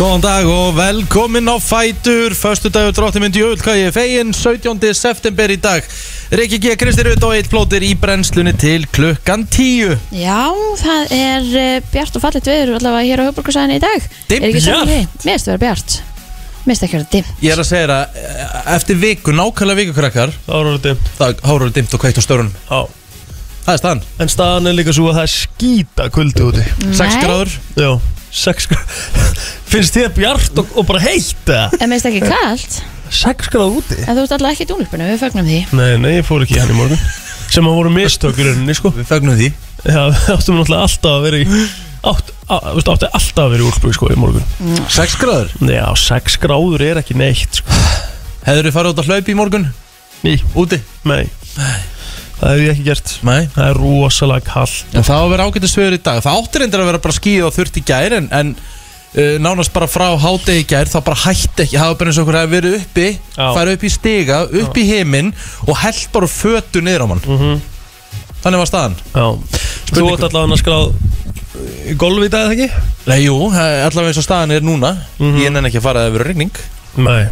Góðan dag og velkomin á Fætur. Föstu dagur dróttimund í öll hvað ég er fegin 17. september í dag. Rikki G. Kristi Rutt og eitt plótir í brennslunni til klukkan 10 Já, það er uh, bjart og fallit veður allavega hér á höfbrukarsæðinu í dag. Dimmt. Er því? Mér finnst það vera bjart. Mér finnst það ekki vera dimmt. Ég er að segja þér að eh, eftir viku, nákvæmlega viku krakkar Það var orðið dimmt Það dimmt og kveikt á störun Já. Það er staðan. En staðan er líka svo að það er skýta kuldi úti 6 Nei. gráður. Já 6 gráður Finnst þér bjart og, og bara heitt eða? En það ekki kalt. 6 gráður úti? En þú ert allavega ekki í dúnlupinu, við fögnum því. Nei, nei, ég fór ekki hann í morgun. Sem að voru mistökur í rauninni sko. Við fögnum því. Já, við áttum náttúrulega alltaf að vera í átt, á, veistu, átti alltaf að vera í úlpu sko í morgun. 6 gráður? Já, 6 gráður er ekki neitt sko. Hefur þið farið út að hlaupa í morgun? Ný, Úti? nei Það hef ég ekki gert. Nei Það er rosalega kallt En það á að vera ágættis veður í dag. Það áttir endur að vera bara skýð og þurft í gær En, en uh, nánast bara frá hádegi í gær Það bara hætti ekki. Það var bara eins og okkur að verið uppi Já. Færi upp í stiga, upp í heiminn Og held bara fötu niður á mann. Mhm. Þannig var staðan. Já. Þú átt allavega að skráð í golfi í dag eða ekki? Nei, jú, allavega eins og staðan er núna. Mhm. Ég nenni ekki að fara að það verið regning Nei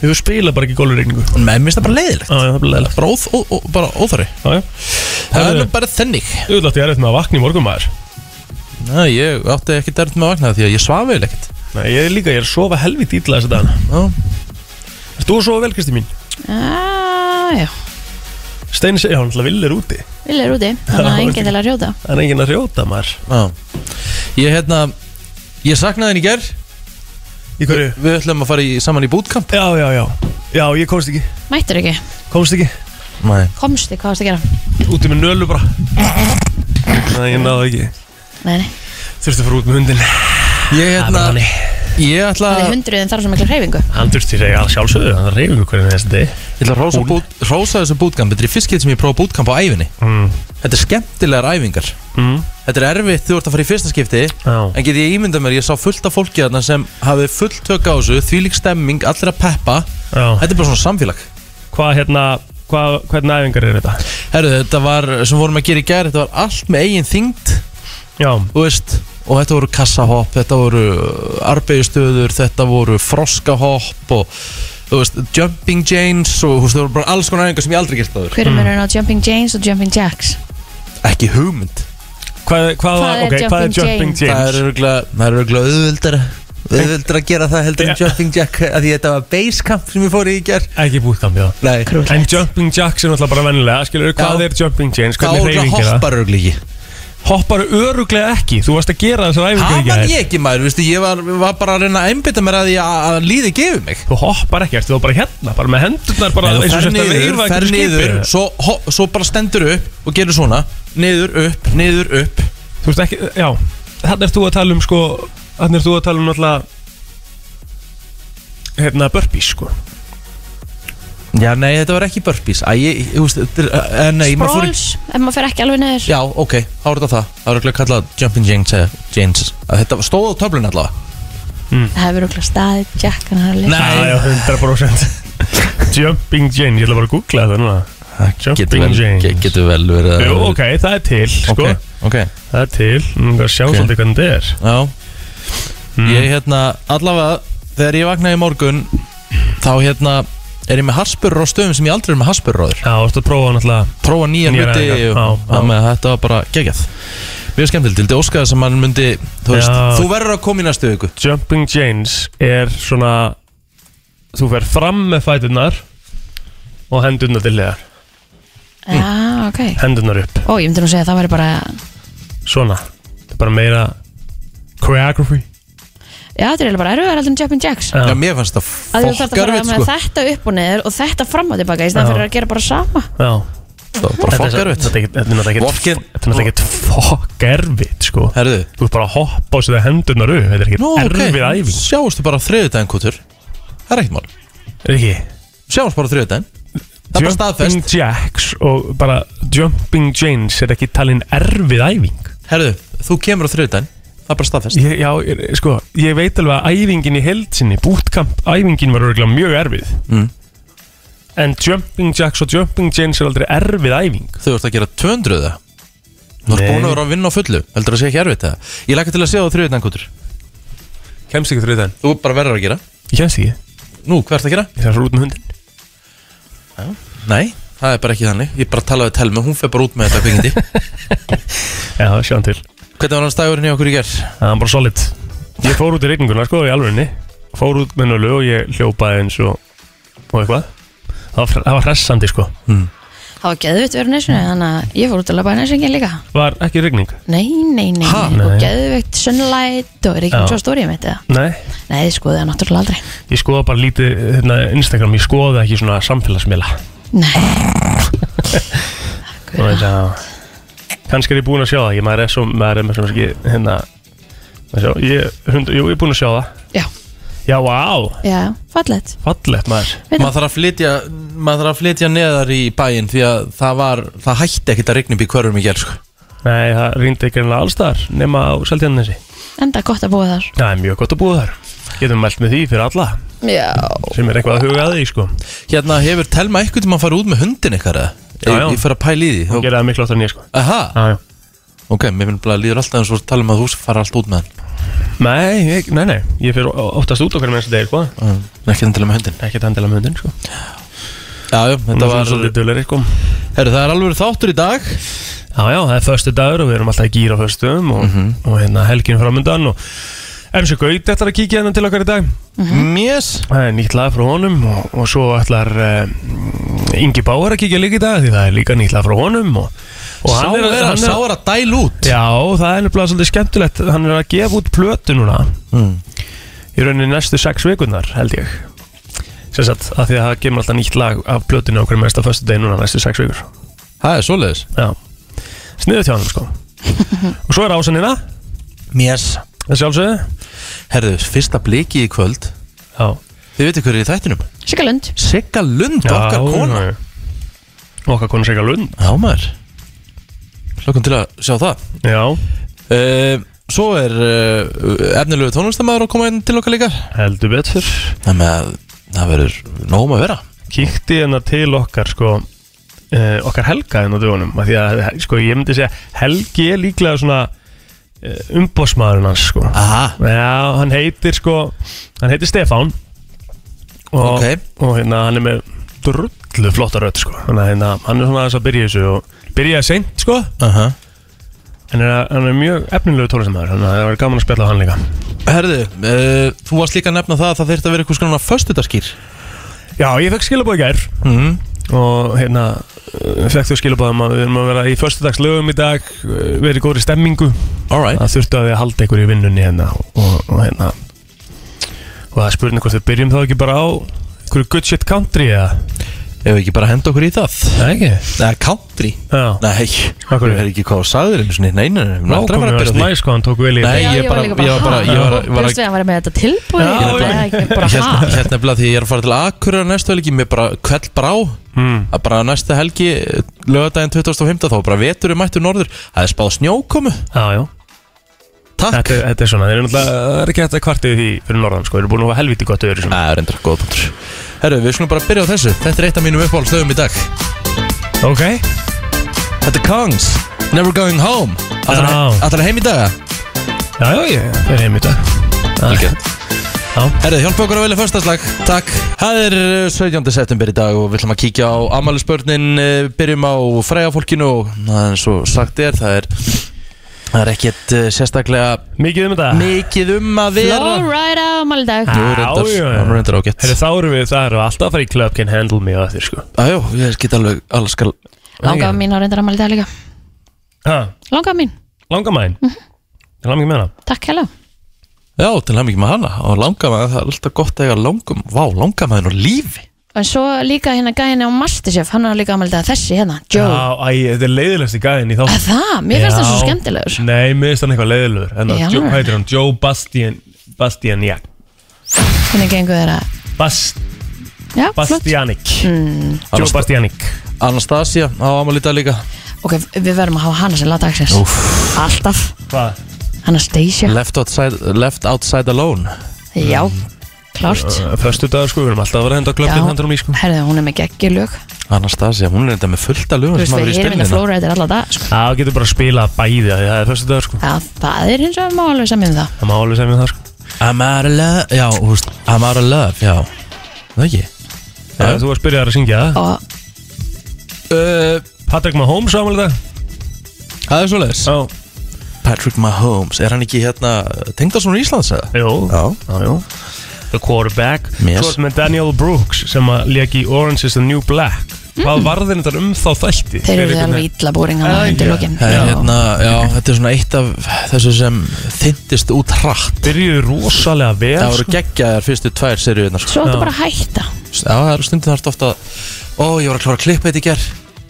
Þú spila bara ekki golfregningu En með mér finnst það bara leiðilegt. Já, já, það blir leðilegt Bara, óþ, ó, ó, bara óþari Já, já. Það er nú bara þennig Þú ætti ég er eftir með að vakna í morgun maður. Nei, ég átti ekki dært með að vakna Því að ég svafi vel ekkert. Nei, ég er líka, ég er að sofa helvít ítla þessa dagana. Já, Erst þú að sofa vel, Kristi mín? Já, já, Steini segja, hann ætla vill er úti. Vil er úti Þannig að enginn til að rjóta Það er enginn að rjóta maður. Já. Ég hérna Ég saknaði henni í gær Í hverju? Við ætlum að fara í, saman í bootcamp. Já, já, já. Já, ég komst ekki. Mættur ekki, Komst ekki. Nei. Komstu, hvað varst að gera? Úti með nölu bara. Nei, ég náði ekki. Nei, Þurfti að fara út með hundin Ég hérna Ég ætla það er hundruðin þar sem ekki hreyfingu. Hann þurfti að segja sjálfsögðu Hann reyfingu hvernig þessi deg Ég ætla að rósa, bút, rósa þessu bootcamp. Þetta er fyrst getur sem ég prófa bootcamp á æfinni mm. Þetta er skemmtilegar æfingar. Mm. Þetta er erfitt þú ert að fara í fyrsta skipti Já En get ég ímyndað mér, ég sá fullt af fólki þarna sem hafi fullt tök á þessu Þvílík stemming, allir að peppa Já Þetta er bara svona samfélag Hvað hérna Hvað, hvernig æfingar er þetta? Herru, þetta var, sem vorum að gera í gær Þetta var allt með eigin þyngd Já Þú veist Og þetta voru kassahopp, þetta voru arbeigistöður, þetta voru froskahopp og þú veist, jumping janes og þú veist, það voru bara alls konar æfingar sem ég aldrei gert áður. Hver er munurinn á Jumping Janes og Jumping Jacks? Ekki hugmynd. Hvað, hvað, Hvað er ok, hvað er jumping jumping er james? örgulega, það er örgulega auðvöldara, auðvöldara að gera það heldur en jumping jack að því þetta var basecamp sem ég fór í í gær. Ekki bootcamp, já Nei, En jumping jacks er náttúrulega bara vennilega Skilur, hvað Já. er jumping james? það Hvernig örgulega er það? hoppar örgulega ekki. Hoppar öruglega ekki Þú varst að gera þessar æfingar Það var ég ekki maður, veistu, ég var, var bara að reyna að einbytta mér að því að, að líði gefið mig. Þú hoppar ekki, ertu þú bara hérna Bara með hendurnar bara Nei, þú eins og fer sért að niður, veifa fer einhverju niður skipi. svo, ho, svo bara stendur upp og gerur svona niður, upp, niður, upp Þú veist ekki, já Þannig er þú að tala um sko Þannig er þú að tala um náttúrulega Hérna burpees sko Já, nei, þetta var ekki burpees. Æ, ég, ég, veist, þetta er, uh, nei, maður fór í Sprawls, ef maður fer ekki alveg neður Já, ok, þá er þetta það. Það var ekki kallað Jumping Janes, eða Janes að Þetta stóð á töflun allavega. Það hefur okkur staðið Jack hann er að lesa. Nei. Já, já, 100% Jumping Jane, ég ætla bara að googla þetta núna. Getur Jumping vel, Janes ge- getur vel verið að- Jú, ok, það er til sko. Ok, ok. Það er til, nú erum við að sjá svolítið hvernig þetta er. Já. Mm. Ég hérna, allavega Þegar ég vaknaði í morgun Þá hérna er ég með harspurur á stöðum sem ég aldrei er með harspurur á þér? Já, þú ert að prófa náttúrulega Prófa nýja Nýjar hluti æfingar, og, já, já. Þannig að þetta var bara geggjað. Mjög skemmtilegt, til þetta óskaði sem mann myndi Þú veist, Já. þú verður að koma í næstu viku. Jumping Janes er svona Þú fer fram með fæturnar Og hendurnar til hliðar. Já, ok. Hendurnar upp, Ó, ég myndi nú segja að það væri bara svona. Það er bara meira Choreography Já, þetta er eiginlega bara erfiðar heldur en Jumping Jacks. Já. Já, mér fannst Að það þú þarf að fara við með sko. þetta upp og niður og þetta fram og tilbaka í Já. stæðan fyrir að gera bara sama. Já. Það var bara Þetta er- fokkar við Þetta er ekkert- þetta er náttúrulega Vorkin- ekkert Þetta er náttúrulega ekkert fokk erfitt sko. Herðu. Þú ert bara að hoppa og setja hendurnar upp. Þetta er ekkert Nú, ok, erfið æfing. Sjáumstu bara þriðudaginn kútur. Það er ekkert mál. Er ekki? Sjáumstu bara þriðudaginn Það er bara staðfest. Jumping Jacks og bara Jumping Janes er ekki talin erfið æfing. Herðu, þú kemur á þriðudaginn Það er bara staðfest. Ég, Já, ég- sko, ég veit alveg að æfingin í heldsinni Bootcamp æfingin var örgulega mjög erfið. Mm. En Jumping Jacks og Jumping Janes er aldrei erfið æfing. Þú ert að gera 200 það Þú ert Nei. búin að vera að vinna á fullu. Heldur að sé ekki erfitt það Ég lakka til að sjá það þriðudaginn kútur Kemst ekki þrjóð þenn Þú bara verður að gera. Ég kemst ekki. Nú, hvað ert að gera? Ég þarf út með hundin Nei, það er bara ekki þannig. Ég bara talaði Telma, hún fer bara út með þetta kvikindi. Já, sjáum til Hvernig var hans dagurinn í okkur í ger? Það var bara solid. Ég fór út í regninguna sko í alvegni Fór út með nölu og ég hljópaði eins og Og eitthvað. Það var, það var hressandi sko. Það var geðvitt verið nesinu Þannig að ég fór út að labba nesingin líka. Var ekki regning? Nei, nei, nei, Ha? nei. Og Nei. geðvitt sunlight Og er ekki Já. svo stórið mitt eða? Nei. Nei, þið skoðið það náttúrulega aldrei. Ég skoða bara lítið hérna, Instagram. Ég skoða ekki svona samfélagsmiðla. Nei. Og þess að Kannski er ég búinn að sjá það. Ég maður er svo Maður er með svona ekki Hérna maður sjá, ég, hund, Jú, ég er búinn að sjá það. Já, Já, vá. Já, fallett Fallegt maður. Veit Maður þarf að flytja Maður þarf að flytja neðar í bæinn Því að það var Það hætti ekkert að rigna upp í hverjum í ger sko. Nei, það rýndi ekki ennilega allstar Nema á Seltjarnesi Enda gott að búa þar. Það er mjög gott að búa þar. Getum mælt með því fyrir alla. Já. Sem er eitthvað að huga að því sko. Hérna hefur Telma eitthvað til maður fara út með hundin ykkar eða? Já, já. Ég, ég fer að pæla í því Hún það miklu áttar en ég sko. Aha, Já, já. Ok, mér finnst bara að líður alltaf eins og tala um að þú fara allt út með hann. Nei, ég, nei, nei. Ég fyrir óttast út okkar með þessi degi sko. Uh, Ekki endilega með hundin Ekki tandilega með hundin sko. Já, já, Hún þetta er var svolítið dulleri sko. Herru, það er alveg þáttur í dag. Já, já, það er föstu dagur og við erum alltaf í gýra föstum og, og hérna helgin framöndan og MC Gaut ætlar að kíkja hérna til okkar í dag. Mjess Það er nýtt lag frá honum og, og svo ætlar uh, Ingi Báar að kíkja líka í dag því það er líka nýtt lag frá honum og, og Sá er, er, hann sá er að dæla út. Já, það er nefnilega svolítið skemmtilegt. Hann er að gefa út plötu núna. Mm. Í rauninni næstu sex vikunar held ég. Sem sagt, að því að það kemur alltaf nýtt lag af plötinu okkur mesta föstu degi núna næstu sex vikur. Það er svoleiðis. Já, sniðu tjánum sko. Og svo er ásannina, Mjess það sjálfsögðu. Herru, fyrsta bliki í kvöld. Já, Þið veitir hver er í þættinum? Sigalund Sigga Lund, okkar kona já. Okkar kona segja lund. Já maður. Hlökkum til að sjá það. Já, uh, Svo er uh, efnilegu tónlistamæður að koma inn til okkar líka. Heldur betur. Það með að það verður nógum að vera. Kíkti hérna til okkar sko uh, Okkar Helga hérna á dögunum. Af Því að sko ég myndi segja Helgi er líklega svona umbósmaðurinn hans sko. Aha, Já, hann heitir sko Hann heitir Stefán. Og, Ok. og hérna hann er með drullu flotta rödd sko. Að hérna, hann er svona aðeins að byrja þessu og byrjaði seint sko. Aha. En er, hann er mjög efnilegu tónlistamæður Þannig að það var gaman að spjalla á hann líka. Herðu, uh, þú varst líka að nefna það að það þurfti að vera eitthvað svona föstudagskýr Já, ég fekk skilabóð í gær. Mm. Og hérna fekk þau skilabóðum að við erum að vera í föstudagslögum í dag verið í góðri stemmingu. Alright það þurftu að við að halda ykkur í vinnunni hérna og, og hérna. Og það er spurning hvort við byrjum þá ekki bara á ykkur good shit country eða? Ef við ekki bara henda okkur í það? Nei ekki. Nei, country? Já, Nei, ég veit ekki hvað þú sagðir einu sinni. Nei, nei, nei, nei, nákvæmlega aldrei að var byrja á því. snæs hvað hann tók vel í Nei, þetta. ég bara- ég var bara- ég var- var Þú að- veist við að vera með þetta tilbúið Já, Ég bara, ég bara, Hérna, ha? hérna nefnilega því ég er að fara til Akureyra næstu helgi Mér bara kveld brá mm. að bara næsta helgi lögadaginn 2005 þá bara vetur er mættur norður. Það er spáð snjókomu. Já, já, takk. Þetta, er- þetta er svona, þeir eru náttúrulega, það er ekki hægt að kvartið því fyrir norðan, sko, þeir eru búin að hafa helviti gott svona. Það er reyndar góð punktur. Herru, við skulum bara byrja á þessu. Þetta er eitt af mínum uppáhaldstöðum í dag. Ok, Þetta er Kongs Never Going Home. Ætlar heim í daga? já, já, ég er heim í dag. Algjörn Já, Herru, hjálpa okkur að velja förstaslag Takk Það er uh, 17. september í dag og við ætlum að kíkja á amalisbörnin Byrjum á frægafólkinu og það er svo sagt er Það er, það er ekkert uh, sérstaklega mikið um þetta. mikið um að vera Flowrider á málidag Jú, Já, reyndar, já, já. það er reyndar ágætt Herri, þá eru við, það eru alltaf að fara í Club Can Handle Me og það þér, sko. Jájó, ég get alveg alls skal Langaða mín á reyndar á málidag líka Ha, Langaða mín, langa mæn. Mhm. Ég langa með hana. takk hella Já, til hann ekki með hana og langamaður, það er alltaf gott að eiga langum Vá, langamaður og lífi En svo líka hérna gæðin á Masterchef Hann er líka málidag þessi hérna, Joe Já, æ, þetta er leiðilegst í gæðin í þá. Að Það, mér finnst það svo Já. skemmtilegur Nei, mér finnst hann eitthvað leiðilegur. En Í það, heitir hann? Joe Bastian, Bastian, já. Hvernig gengur þeirra Bast, Já, flott Bastianik. mm. Joe Annars- Bastianik. Anastasia á amalita líka Ok, við verðum að hafa hana sem lagdagsins Úff. Alltaf Hvað? Anastasia. Left, outside, left outside alone. Já, klárt. Föstu dagar, sko, við erum alltaf að vera að henda Club Já. Can Handle Me, sko. Herðu, hún er með geggjulög. Anastasia, hún er þetta með fullt af Þú lögum veist, sem hafa við verið í erum minna spilinu flowrider alla dag sko. Já, getur bara að spila bæði, af því það er föstu dagar, sko. Já, það er hins vegar má alveg saman um það. Það má alveg segja mér það, sko. I'm out of love? Já, þú veist, I'm out of love, já. Það ekki? Já, þú varst byrjað að syngja það Og uh, Patrick Mahomes ámæli það? Það er svoleiðis. Já, Patrick Mahomes, er hann ekki hérna Tengdarsson í Íslands eða? jú. Já. Jú. The quarterback. Yes. Svo er með Daniel Brooks sem að leki Orange is the New Black. Hvað varðin þetta um þá þætti? þeir eru alveg illa búringa Það er hérna, já, þetta er svona eitt af þessu sem þyndist út hratt. Veginn- Byrjuðu rosalega vel Það voru sko. geggjaðar fyrstu tvær seríunar sko. Svo áttu Já. bara að hætta. Já, það eru stundin þarft ofta Ó, ég var að klára að klippa þetta í ger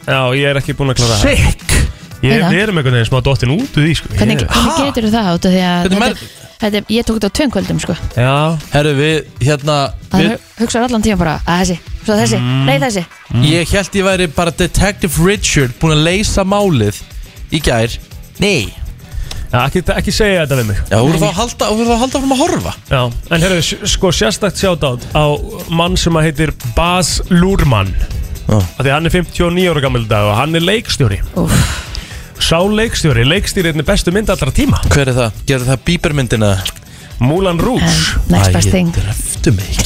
Já, ég er ekki búin að klára það. Sick Ég við erum einhvern veginn smá dottin út úr því sko. Hvernig, Ég- hvernig getur þú það út af því að Hvernig þetta, þetta, Ég tók þetta á tveim kvöldum sko. Já, Herru, við, hérna Það við, hugsaður allan tíma bara að þessi, svo þessi, nei þessi. Ég held ég væri bara Detective Richard Búin að leysa málið í gær. Nei. Já, ekki, ekki segja þetta við mig. Já, þú voru þá að halda, þú voru þá að halda fram að horfa. Já, en herru, sko sérstakt sjátt á mann sem að heitir Baz Luhrmann Já. af því að hann er 59 ára gammal dag og hann er leikstjóri. Úf, Sá leikstjóri, leikstýri bestu mynd allra tíma. Hver er það? Gerðu það bíbermyndina? En Rouge. Next best thing dreftu mig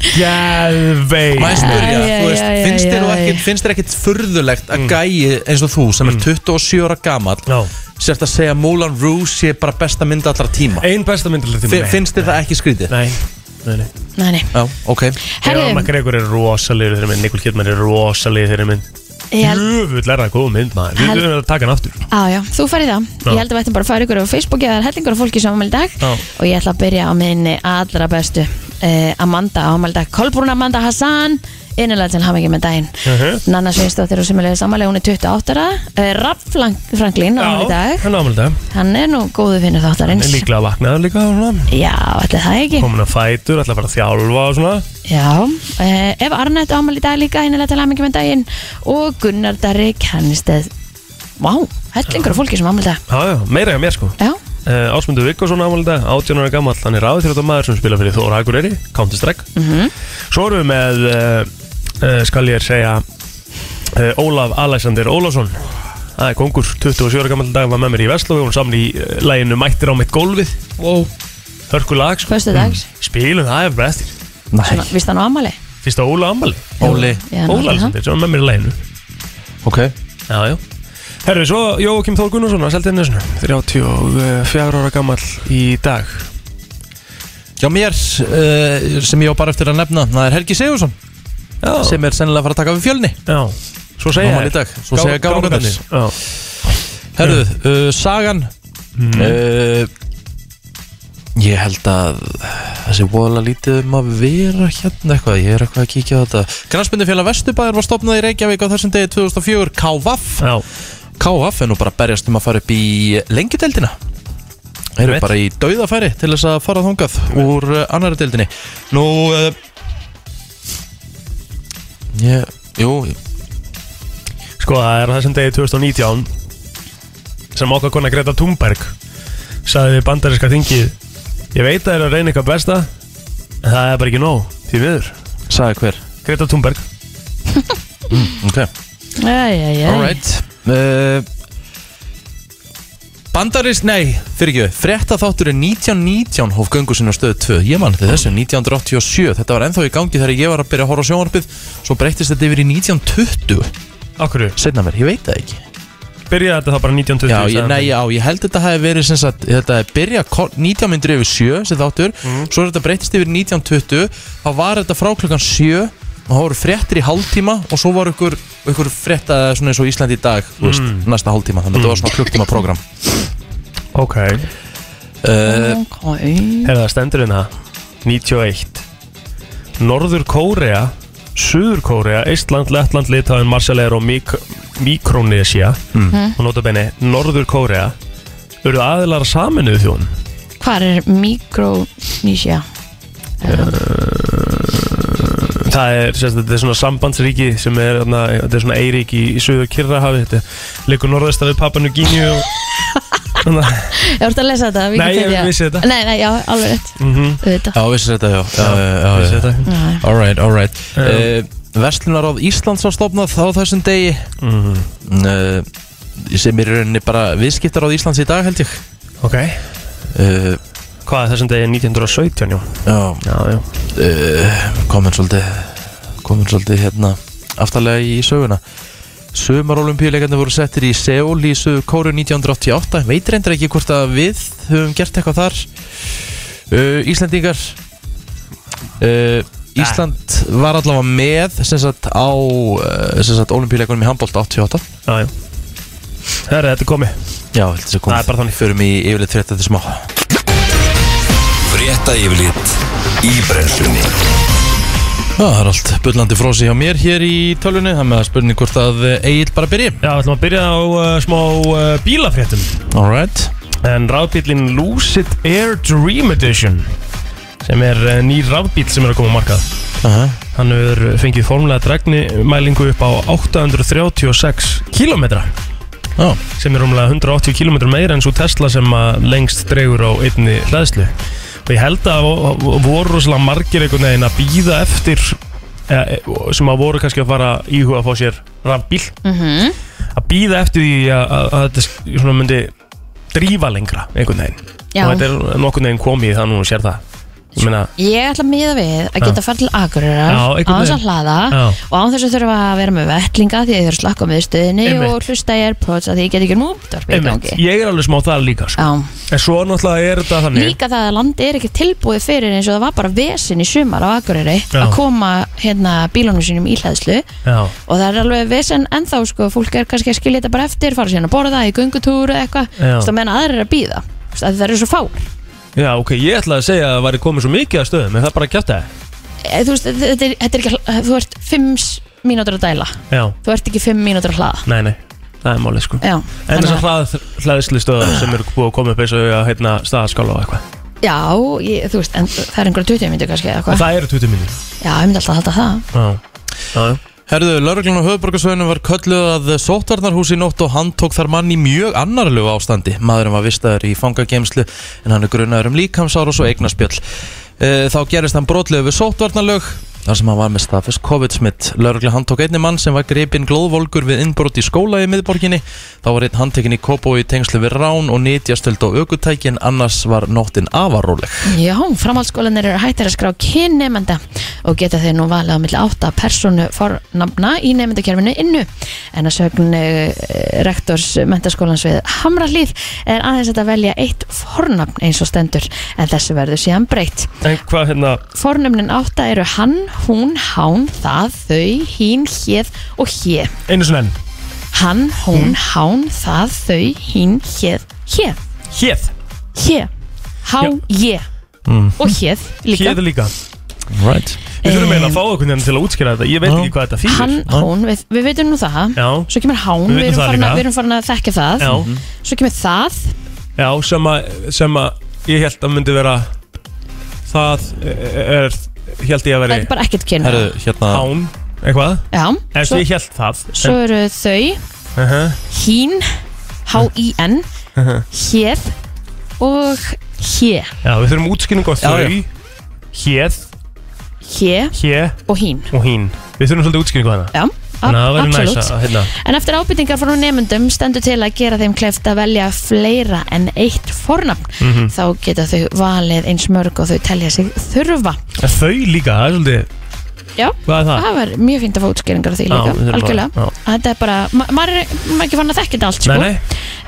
Gæðvei ég spyrja, Æ, þú veist, æ, æ, finnst æ, þér nú æ. ekkit Finnst þér ekkit furðulegt að gæi eins og þú sem er 27 ára gamall Já, Sérst að segja Moulin Rouge sé bara besta mynd allra tíma? Ein besta mynd allra tíma. Fi- Finnst þér það ekki skrítið? Nei, nei, nei. Nei, nei. Já, ok. Herðu, Eða McGregor er rosalegur þeirri mynd. Nicole Kidman er rosalegur þeirri mynd. ég held Jöfull er það góð mynd maður. Við Held- erum að taka hann aftur. Á, já, þú færði það Já. Ég held að við ættum bara að fara ykkur á Facebook eða hellingur af fólki sem ámæli dag. Já. og ég ætla að byrja á minni allra bestu uh, Amanda ámæli dag. Kolbrún Amanda Hassan innilega til hafingi með daginn. Mhm. Nanna Sveinsdóttir og Similega Samanlega hún er 28 ára uh, Raff Franklin ámæli dag. hann Hann er nú góðu finnur Hann þáttarins er líklega vaknaður líka og svona. Já, ætli það ekki. Komin að fætur, ætla að fara að þjálfa og svona. Já, uh, ef Arnett ámæli dag líka innilega til hafingi með daginn. Og Gunnar Darri Kennisteð Vá, hellingur af fólki sem ámæli dag. Já, já, meira hjá mér sko. Já, uh, Ásmundur Vikkarsson ámæli dag, 18 ára gammal Hann er ráðið þrjóttar maður sem spila fyrir Þóra Akureyri Counter Strike. Mhm. Svo erum við með, uh, uh, skal ég segja uh, Ólaf Alexander Ólafsson. Það er kongur, 27 ára gammal dag Var með mér í Vestló, við vorum saman í uh, læginu Mættir á mitt gólfið. Wow. Hörku lag sko. Föstu dags Spilum það er bara eftir Svona, Vist hann á ammali? Fyrst að Óla ammali Óli. Já, Óla Alexander, sem var með mér í læginu Ok. Já, já. Herru, svo Jókim Þór Gunnarsson að selta inn þessuna. 34 ára gammal í dag. Já, mér, uh, sem ég á bara eftir að nefna Það er Helgi Sigursson Já, Sem er sennilega að fara að taka við fjölni. Já. Svo segja Ámæli í dag. Svo segja gáðungarnir Já, Herðu, uh, sagan uh, Ég held að þessi voðalega lítið um að vera hérna eitthvað, ég er eitthvað að kíkja á þetta. Granspindufélag Vesturbæður var stopnað í Reykjavík á þessum degi 2004 KVAF já. KVAF er nú bara að berjast um að fara upp í lengjudeldina Þeir eru Einmitt. bara í dauðafæri til þess að fara þangað úr uh, annari deildinni. Nú uh, ég, Jú, Sko, það er á þessum degi 2019 sem okkar kona Greta Thunberg sagði við bandaríska þingið Ég veit að það er að reyna eitthvað besta en það er bara ekki nóg, því miður. Sagði hver? Greta Thunberg. Ok. Æjæjæj Alright uh, Bandarist, nei, fyrir ekki Frétta þáttur er 1919 hóf göngu sinna stöðu 2 Ég man til þessu, 1987 Þetta var ennþá í gangi þegar ég var að byrja að horfa á sjónvarpið. Svo breyttist þetta yfir í 1920 Akkur, Seinna mér, ég veit það ekki. Byrjaði þetta þá bara 1920 Já, ég, sagði nei, hann. já, ég held þetta hafi verið sem sagt, Þetta er byrja ko- 19 myndir yfir 7 sem þáttur, svo er þetta breyttist yfir í 1920 Þá var þetta frá klukkan 7 og það voru fréttir í hálftíma og svo var ykkur, ykkur frétta svona eins og Ísland í dag, þú veist, næsta hálftíma. Þannig að þetta var svona klukktíma program. Ok, uh, Ok. Herða, stendur hérna? 91 Norður Kórea Suður Kórea, Eistland, Lettland, Litáin, Marshall og Mik Mikronesia Mm. og nota benni Norður Kórea. Eru aðilar saminuðu þjón Hvar er Micronesia? Það er, sérst, þetta er svona sambandsríki sem er, þarna, þetta er svona eiríki í, í Suður Kirrahafi þetta leikur norðvestar við Papua New Guinea og þannig að Ég voru að lesa þetta Nei, ég Wikipedia. vissi þetta. Nei, nei, já, alveg rétt mhm, Þetta Já, vissi þetta, já, já, já, já, vissi já. þetta. Alright, alright Um. uh, Vestlunaráð Íslands var stofnað á þessum degi Mhm. uh, sem er í rauninni bara viðskiptaráð Íslands í dag held ég Ok, uh, Hvað er þessum degi 1917, já. Já, Já, uh, komin svolítið komin svolítið hérna aftarlega í söguna. Sumarolimpíuleikarnir voru settir í Seúl í Suður Kóru 1988 veit reyndar ekki hvort að við höfum gert eitthvað þar. Uh, Íslendingar. Uh, Ísland var allavega með sem sagt á olimpíuleikunum í handbólta 88 Já, já. Herri, þetta er komið. Já, þess að koma Það er bara þannig. Förum í yfirleitt frétta þetta smá Frétta yfirlit í brennslunni. Það er allt bullandi frósi hjá mér hér í tölvunni. Það með að spurning hvort að Egil bara byrji. Já, ætlum að byrja á uh, smá uh, bílafréttum. Alright En rafbílinn Lucid Air Dream Edition sem er uh, nýr rafbíl sem er að koma á markað. Aha. Hann hefur fengið formulega dregnimælingu upp á 836 km Já, sem er rúmlega 180 km meira en svo Tesla sem að lengst dregur á einni hlæðslu og ég held að vo- vo- voru rosalega margir einhvern veginn að býða eftir eh, sem að voru kannski að fara íhuga að fá sér rafbíl Mhm. að býða eftir því að, að, að þetta sk- svona myndi drífa lengra einhvern veginn Já. og þetta er nokkurn veginn komið það nú og sér það meina, Ég ætla að miða við að geta farið til Akureyrar Já, á þess að hlaða. Já. og án þess að þurfa að vera með vettlinga því að ég þurfa að slakka með stöðinni Einmitt. og hlusta í Airpods að því ég get ekki nú ég er alveg smá það líka sko. En svo náttúrulega er þetta þannig Líka það að landi er ekki tilbúið fyrir eins og það var bara vesin í sumar á Já. að koma hérna bílunum sínum í hlæðslu já, og það er alveg vesen ennþá sko, fólk er kannski að skilja þetta bara eftir fara síðan að borða í göngutúru eða eitthvað. Er að að það eru svo fár já, ok, ég ætla að segja að það væri komið svo mikið að stöðum en það er bara að kjæfta Eh, Þú veist, þetta er, þetta er ekki þú ert 5 mínútur að dæla. Já, þú ert ekki 5 mínútur að hlaða. Nei, nei, það er málið sko. Já, En þannig þessar að- hlað, hlaðislu stöðar sem eru búið að koma upp eins og að heitna staðaskála og eitthvað. Já ég, þú veist, en það er einhverja 20 mínútur kannski eða Og hvað það eru 20 mínútur. Já, ég myndi alltaf að halda það. Já, já, já Herðu, lauruglan á höfuborgarsvæðinu var kölluð að sótvarnarhús í nótt og hann tók þar mann í mjög annarlegu ástandi. Maðurinn var vistaður í fangagemslu en hann er grunnaður um líkamsár og svo eignaspjöll. Eh, Þá gerist hann brotlegu við sótvarnarlög þar sem hann var með staðfest COVID-smitt. Lauruglan hann tók einni mann sem var gripinn glóðvolgur við innbrot í skóla í miðborginni. Þá var einn handtekinn í Kobo í tengslu við rán og nýtjastöld á aukutækin, annars var nóttin avaróleg. Já, framhaldsskólanir eru hættir að skrá kynnemenda og geta þeir nú valið á milli átta personu fornafna í nefndakerfinu innu en að sögn uh, rektors mentaskólans við Hamralíð er aðeins að velja eitt fornafn eins og stendur en þessu verður síðan breytt En hvað hérna, Fornöfnin átta eru hann, hún, hán, það, þau, hín, héð og hé. einu svona enn Hann, hún, hán, það, þau, hín, héð, hé. Héð, Hé. Há, ég. Og héð líka. héð líka Right. Við þurfum eiginlega að fá okkur nefn til að útskýra þetta Ég veit ekki hvað þetta þýðir Hann, hún, við, við veitum nú það. Já, Svo kemur hán, Við við, vitum erum það farin líka. að, við erum farin að þekka það. já, Svo kemur það. já sem, að, sem að ég held að myndi vera Það er, held ég að Það veri er bara ekkert kyn. Herðu, hérna... Hán, eitthvað Já. En Svo, ég held það svo eru þau, uh -huh. hín, H-I-N, héð og hé. Já, við þurfum útskýringu á Já, þau já. Héð, Hé hé og hín. og hín Við þurfum svolítið útskýringu á hana Já, Þannig að það verður absolutt. næs að hérna En eftir ábyrtingar frá nefndum stendur til að gera þeim kleift að velja fleira en eitt fornafn. Mhm. Þá geta þau valið eins mörg og þau telja sig þurfa. En Þau líka, það er svolítið Já, Hvað er það? það var mjög fínt að fá útskýringar á því líka, við þurfum algjörlega. að- já. Þetta er bara, ma maður er maður er ekki fann að þekka þetta allt, sko. Nei, nei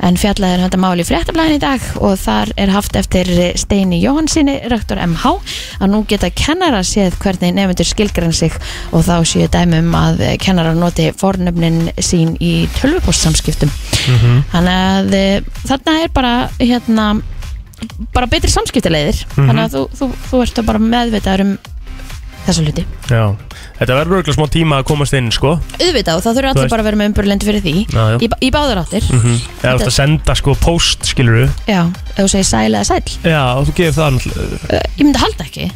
En fjallaði er þetta máli í fréttablaðin í dag og þar er haft eftir Steini Jóhansinni, rektor MH, að nú geta kennara séð hvernig nefndur skilgrann sig og þá séu dæmum að kennarar noti fornöfnin sín í tölvupostsamskiptum. Mhm. Þannig að e, þarna er bara hérna bara betri samskiptilegðir Mhm. þannig að þú, þú, þú ert bara meðvitaður um þessa hluti. Já, þetta verður örgulega smá tíma að komast inn, sko Auðvitað og það þurfa Þú allir veist. bara að vera með umbyrlendi fyrir því Já, já í, í báður áttir. Mhm. Eða þú ert að senda, sko, post, skilur Já, ef þú segir sæl eða sæl. Já, og þú gefur það náttúrulega- Uh, ég myndi halda ekki.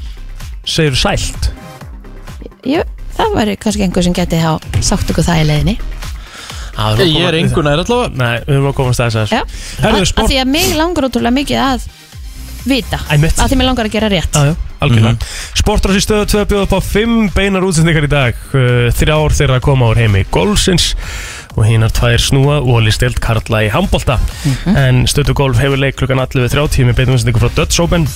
Segir þú sælt Jú, það væri kannski einhver sem geti á sátt okkur það í leiðinni. Ég er engun nær allavega. Nei, við höfum að komast að þess Já. Herðu, Að- sport Að því að mig langar ótrúlega mikið að vita. Æmitt Að því mig langar að gera rétt. Já, já, algjörlega. Mm Sportrás í stöðu 2 bjóð upp á 5 beinar útsendingar í dag. Uh, Þrjár þeirra koma úr heimi golfsins og hinnar tvær snúa og stilt Karla í handbolta. Mhm. en stöðu golf hefur leik klukkan 11.30 með beinum útsendingu frá Dutch Open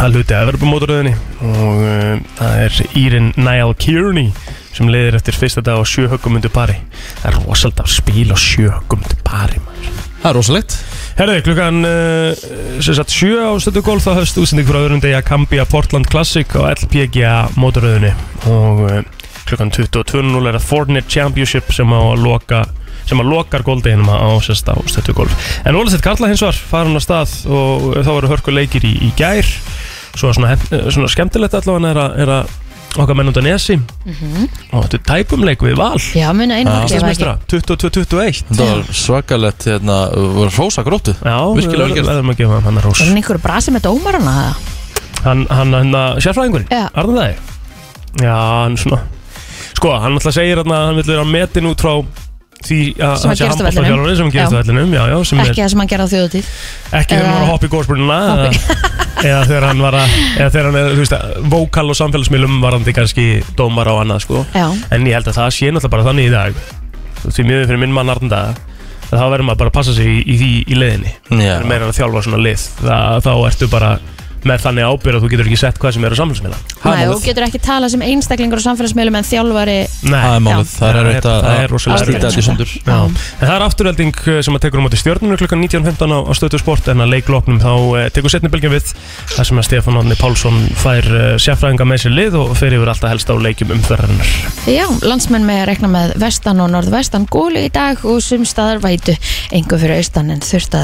að hluti að vera på mótoröðinni og uh, það er Írin Niall Kearney sem leiðir eftir fyrsta dag á sjö höggumundu pari. Það er rosalega að spila á sjö höggumundu pari maður. Það er rosalegt. Herðu, klukkan uh, sem sagt sjö á stöðu golf þá höfst útsending frá öðrum degi að Kambia Portland Classic á LPGA mótoröðinni. Og uh, klukkan 22.00 er að Fortnite Championship sem á að loka sem að lokar goldeginum á sérst á stöðu golf en Ólisett Karla hins var farin á stað og þá voru hörku leikir í, í gær. Svo svona, hen- svona skemmtilegt allavega er að, er að okkar menn undan Nesi. Og þetta er tæpumleik við val. Já, muna Íslandsmeistra, 22-21 Þetta var svakalegt hérna, voru hrósa gróttu. Já, Virkilega vel við gert. verðum að gefa hann að rós Er hann einhverju brasi með dómarana? eða? Hann, hann, hann, sérfræðingurinn, Já. Arðan það Já, hann svona Sko, hann alltaf segir að hann vil vera metin út frá því að Sem að hann sé gerist á handbóltaþjálfari sem gerist á Já. vellinum Já, já, sem Ekki er það sem hann gerði á þjóðutíð ekki þegar hann var að hoppa í góðspurnuna eða, eða þegar hann var að eða þegar hann er, þú veist, vókal og samfélagsmiðlum varandi kannski dómar á annað, sko. Já, En ég held að það sé náttúrulega bara þannig í dag. Því miður fyrir minn mann Arnda Þá verður maður bara að passa sig í, í því í leiðinni. Já. Er meira en að þjálfa svona lið það, Þá ertu bara með þannig ábyrð að þú getur ekki sett hvað sem er á samfélagsmiðla. Nei, og getur ekki talað sem einstaklingur á samfélagsmiðlum en þjálfari. Það er Nei, málið, það er að það er rosalega erfitt. þetta í sundur. Já. En það er afturhelding eh, sem að tekur á móti stjórnunu klukkan 19.15 á, á stötu sport en að leikloknum þá eh, tekur setni bylgja við þar sem að Stefán Átni Pálsson fær uh, sérfræðinga með sér lið og fer yfir alltaf helst á leikjum umferðarinnar. Já, landsmenn með að rekna með vestan og norðvestan góli í dag og sumstaðar vætu. Engu fyrir austan en þurft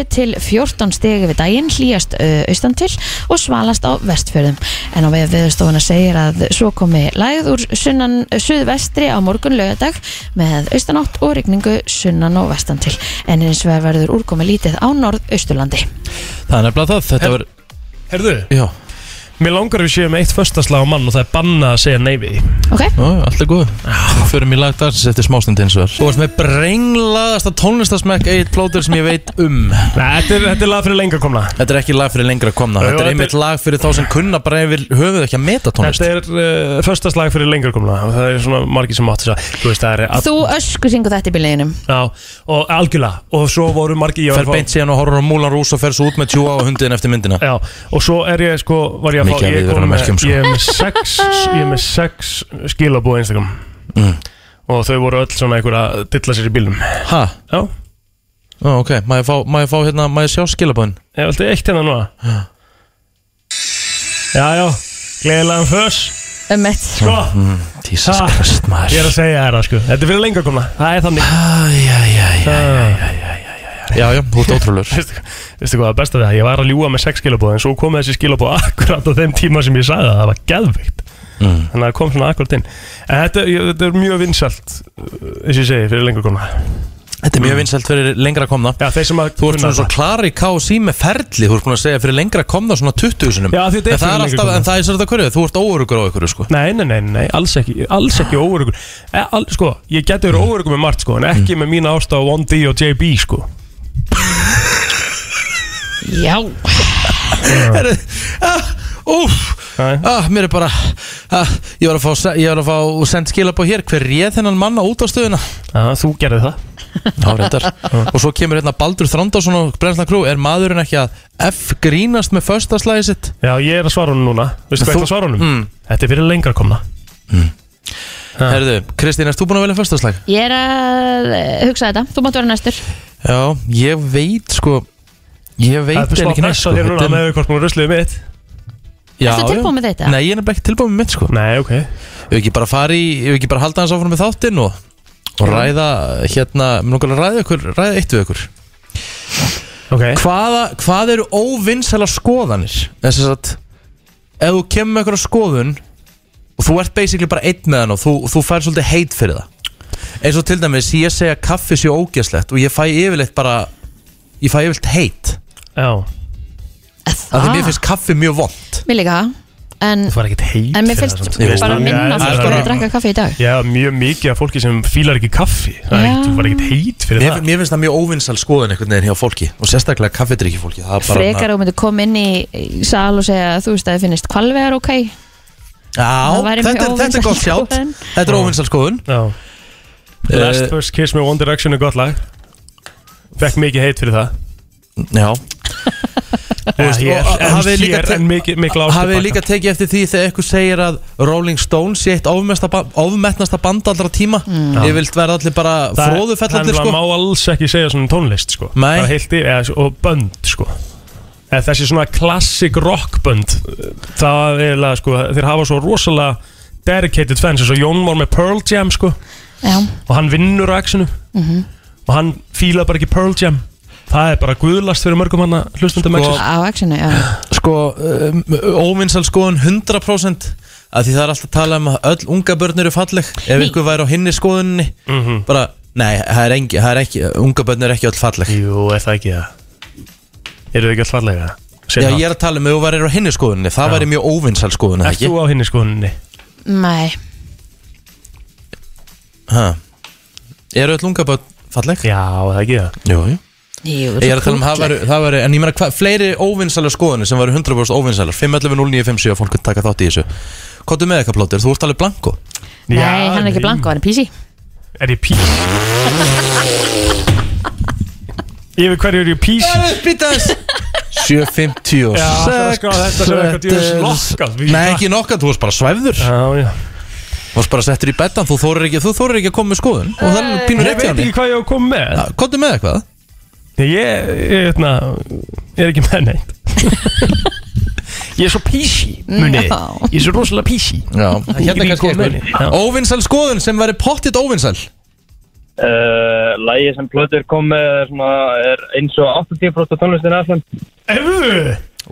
að kalla á suðu vestanverðu landinu. Hiti verður eh, 7 til 14 stegi við daginn, hlýjast austan til og svalast á vestfjörðum. En á við viðstofuna segir að svo komi lægð úr sunnan suðvestri á morgun lögadag með austanátt og rigningu sunnan og vestan til. En eins vegar verður úrkomi lítið á norðausturlandi. Það er nefnilega það, þetta Her- var Herðu, Já, mér langar að við séum eitt föstaslag á mann og það er banna að segja nei við því. Ok? Ó, allt er góð. Förum í lag dagsins eftir smástund eins og þar Þú varst með brenglaðasta tónlistasmekk Egil Plóter sem ég veit um. Nei, þetta er, þetta er lag fyrir lengra komna. Þetta er ekki lag fyrir lengra komna. Þetta er einmitt lag fyrir þá sem kunna bara yfir höfuð ekki að meta tónlist. Þetta er uh, föstaslag fyrir lengra komna. Það er svona margir sem átt þess að Þú veist, það er að, Þú ösku syngu þetta í bíleginum. Já, og algjörlega. Og svo voru margir Fer beint síðan og horfur á Múlan Rús og fer svo út með tjúa á hundin eftir myndina. Já, og svo er ég sko, var ég Mikið er, komin viðvörunarmerkjum, með, sko. ég er með sex, ég er með sex skilabúð Instagram Mm. og þau voru öll svona einhver að dilla sér í bílnum. Ha? Já, Ó, ok, má ég fá, má ég fá hérna, má ég sjá skilabóðin? ég vilti eitt hérna núna. Já, já, gleðilegan föss. Um eitt. Sko, Jesus Ha, Christ, ég er maður að segja þér það sko, þetta er fyrir lengra komna, það er þannig. Æjæjæjæ Ah. Já, já, þú ert ótrúlur veistu hvað besta við það, ég var að ljúga með sex skilabúð en svo kom þessi skilabúð akkurat á þeim tíma sem ég sagði það, það var geðvikt. mm. Þannig að það kom svona akkurat inn. En þetta, þetta er mjög vinsalt, eins og ég segi, fyrir lengra komna. Þetta er mjög vinsælt fyrir lengra komna. Já, þeir sem að Þú ert svona svo klari KSI með ferli. Þú ert búin að segja fyrir lengra komna svona 20 sinum Já, því þetta er fyrir er lengra alltaf, komna. en það er svolítið hverju. Þú ert óurugur á ykkur sko. Nei, nei, nei, nei, alls ekki, alls ekki óörugur e, al, Sko, ég geti verið óörugur með margt sko En ekki með mína ást á 1D og JB sko Já. Herru, ah, Úf, ah, mér er bara ah, Ég var að fá, ég var að fá send skilabóð hér Hver réð þennan manna út á stöðuna Já, þú gerði það Já, reyndar Og svo kemur hérna Baldur Þrándásson og Brenslan Krú Er maðurinn ekki að F grínast með föstaslæði sitt? Já, ég er að svara honum núna Veistu hvað Þú- ég er að svara honum? Mm. Þetta er fyrir lengra komna Ha. Herðu, Kristín, erst þú búin að velja föstaslæg? Ég er að eh, hugsa þetta. Þú mátt vera næstur. Já, ég veit sko Ég veit Það er eiginlega smá ekki neitt pressa sko þér núna Þetta er- með við hvort maður rusluði mitt. Já, Ertu tilbúin með þetta? Nei, ég er nefnilega ekki tilbúin með mitt sko. Nei, ok. Ef ekki bara fara í, ef ekki bara halda hans áfram með þáttinn og, og ræða hérna, mér langar að ræða ykkur, ræða eitt við ykkur. Ok. Hvaða, hvað eru óvinnsæla skoðanir? Þess að ef þú kemur með ykkur skoðun og þú ert basically bara einn með hann og þú, þú fær svolítið heit fyrir það eins og til dæmis ég segja að kaffi sé ógeðslegt og ég fæ yfirleitt bara ég fæ yfirleitt heit Já af því mér finnst kaffi mjög vond Mér líka. En, Þú fær ekkert heit en mér fyrir finnst það, samt. Jú. bara Já, minna það er fólk bara- að drekka kaffi í dag. Já, mjög mikið af fólki sem fílar ekki kaffi Það er Já. ekkert, þú fær ekkert heit fyrir mér, það mér finnst það mjög óvinnsæl skoðun einhvern veginn hjá fólki og sérstaklega kaffidrykki fólki það er bara Frekar þú myndir koma inn í, í sal og segja að þú veist að þið finnist kvalvegar ok. Já, Það væri þetta, mjög er- þetta er gott óvinsæl sjátt skoðun. Þetta er óvinnsæl skoðun Já Eh, Last First Kiss með One Direction er gott lag. Fekk mikið heit fyrir það. Já, en hafið líka líka tekið eftir því þegar eitthvað segir að Rolling Stones sé eitt ofmetnasta band allra tíma? Ég vilt verða allir bara fróðufellandi Það sko. má alls ekki segja svona tónlist sko. Nei. Það heilt yfir, eða, og bönd sko. Eða Þessi svona klassik rockbönd Það er eiginlega sko Þeir hafa svo rosalega dedicated fans eins og Jón Mór með Pearl Jam sko Já, og hann vinnur á exinu og hann fíla bara ekki Pearl Jam það er bara guðlast fyrir mörgum hann hlustundum Sko- exinu á actionu, já Sko, um, óvinnsal skoðun 100% að því það er alltaf að tala um að öll unga börn eru falleg ef Ný. ykkur væri á hinni skoðunni Mhm. bara, nei, það er, engi, það er ekki unga börn eru ekki öll falleg Jú, er það ekki það Eru þið ekki alltaf fallega? Já, ég er að tala um ef þú væri á hinni skoðunni það Já. væri mjög óvinnsal skoðun, eða Ert ekki? þú á hinni skoðunni? Nei, Ha. Eru öll unga börn falleg? Já, er það ekki það? Jú, jú. Jú, Ég er að tala um það væri, það væri En ég meina hvað, fleiri óvinnsalega skoðunir sem væri 100% óvinnsalega 511-0957 að fólk kan taka þátt í þessu. Kottu með eitthvað plótir, þú ert alveg blanko. Nei, hann er ekki blanko, hann er písi. Er ég pí? Yfir hverju er ég písi? Býtas 750 Já, það er skrá þetta sem eitthvað djöfis nokkað Nei, ekki nokkað, þú varst bara svæfður. Já, já varst bara settur í betan, þú þórir ekki, þú þórir ekki að koma með skoðun. Og það er pínur Ég rétt veit hjá henni. ekki hvað ég á að koma með. Kottu með eitthvað. Ég, ég, hérna, ég er ekki með neitt. Ég er svo písi, muni. Já. Ég er svo rosalega písi. Já, hérna Ég kannski kom með henni. Já. eitthvað Óvinnsal skoðun sem væri pottitt óvinnsal Uh, Lægi sem Plötur kom með er, svona, er eins og 80% af tónlistin allan. Efu,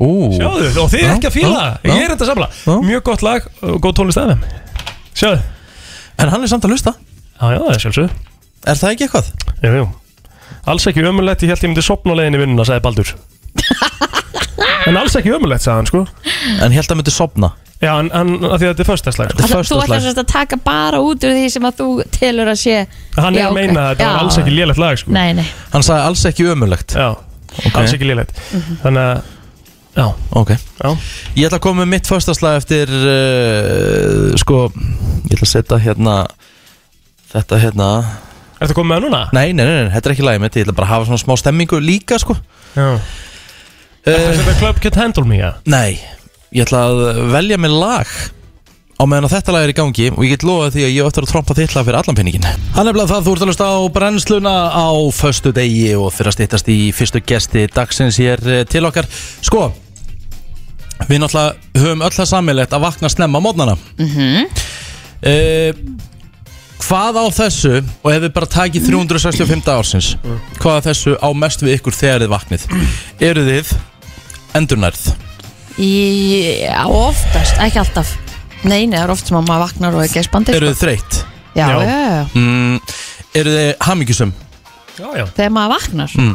Ú, sjáðu, og þið er ekki að fíla. það. Ég er þetta samla. Mjög gott lag og góð tónlist af þeim Sjáðu. En hann er samt að hlusta. Já, já, það er sjálfsög Er það ekki eitthvað? Jú, jú. Alls ekki ömulegt, ég held ég myndi sopna á leiðinni í vinnuna, sagði Baldur. En alls ekki ömulegt, sagði hann, sko. En held að myndi sopna Já, en, en að því að þetta er föstaslag sko. Þetta er Þú ætlar sérst að taka bara út úr því sem að þú telur að sé Hann er Já, að ok. meina að þetta var Já. alls ekki lélegt lag, sko. Nei, nei, Hann sagði alls ekki ömulegt Já, alls ekki lélegt. Þannig að, já, Ok. Já. Ég ætla að koma með mitt förstaslag eftir uh, Sko Ég ætla að setja hérna Þetta hérna. Ertu komið með núna? Nei, nei, nei, nei, þetta er ekki lagið mitt Ég ætla bara að hafa svona smá stemmingu líka sko. Já. Þetta uh, er Club Can't Handle Me, já Nei, ég ætla að velja með lag á meðan að þetta lag er í gangi og ég get lofa því að ég ætla að trompa þitt lag fyrir allan pinningin Hann er bara það, þú ert að lusta á brennsluna á föstu degi og fyrir að stýttast í fyrstu gesti dagsins hér eh, til okkar. Sko, við náttúrulega höfum öll það sammeilegt að vakna snemma á mótnana mm Hvað á þessu, og ef við bara takið 365 ársins Hvað á þessu á mest við ykkur þegar þið vaknið? Eru þið endurnærð? Já, oftast, ekki alltaf. Nei, nei, það er oft sem að maður vaknar og er spandið Eru þið þreytt? Já, Já. já, já, Mm, eru þið hamingjusum? Já, já. Þegar maður vaknar? Mm.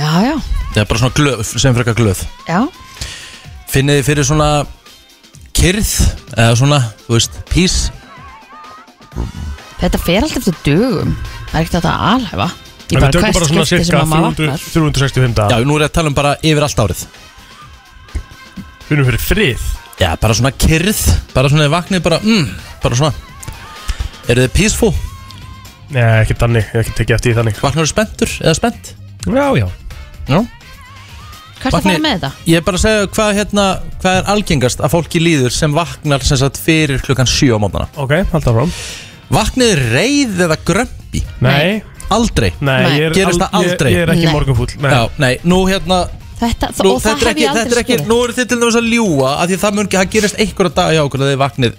Já, já, Það er bara svona glöð, sem frekar glöð. Já Finnið þið fyrir svona kyrð eða svona, þú veist, pís Þetta fer alltaf eftir dögum. Það er ekkert að alhæfa. Ég En bara við tökum hvert bara svona skipti sem cirka að maður 300, vaknar. 365 Já, dagar nú er ég að tala um bara yfir allt árið. Við erum fyrir frið. Já, bara svona kyrð, bara svona þið vaknið bara, mm, bara svona. Eru þið peaceful? Nei, ekki þannig, ég hef ekki tekið eftir því þannig. Vaknar þið spenntur eða spennt? Já, já. Já Hvert að Vakni- fara með þetta? Ég er bara að segja hvað, hérna, hvað er algengast að fólki líður sem vaknar sem sagt fyrir klukkan 7 á mótana Ok, halda fram Vaknið reið eða grömpi? Nei, Aldrei nei, Nei. ég er, Gerist það aldrei? Ég er ekki Nei. morgunfúll Nei, Já, nei, nú hérna Þetta, Nú, og það þetta er hef ekki, ég þetta er aldrei ekki, skoðið nú eru þið til dæmis að ljúa að því að það mun ekki, það gerist einhverja dag hjá okkur að þið vaknið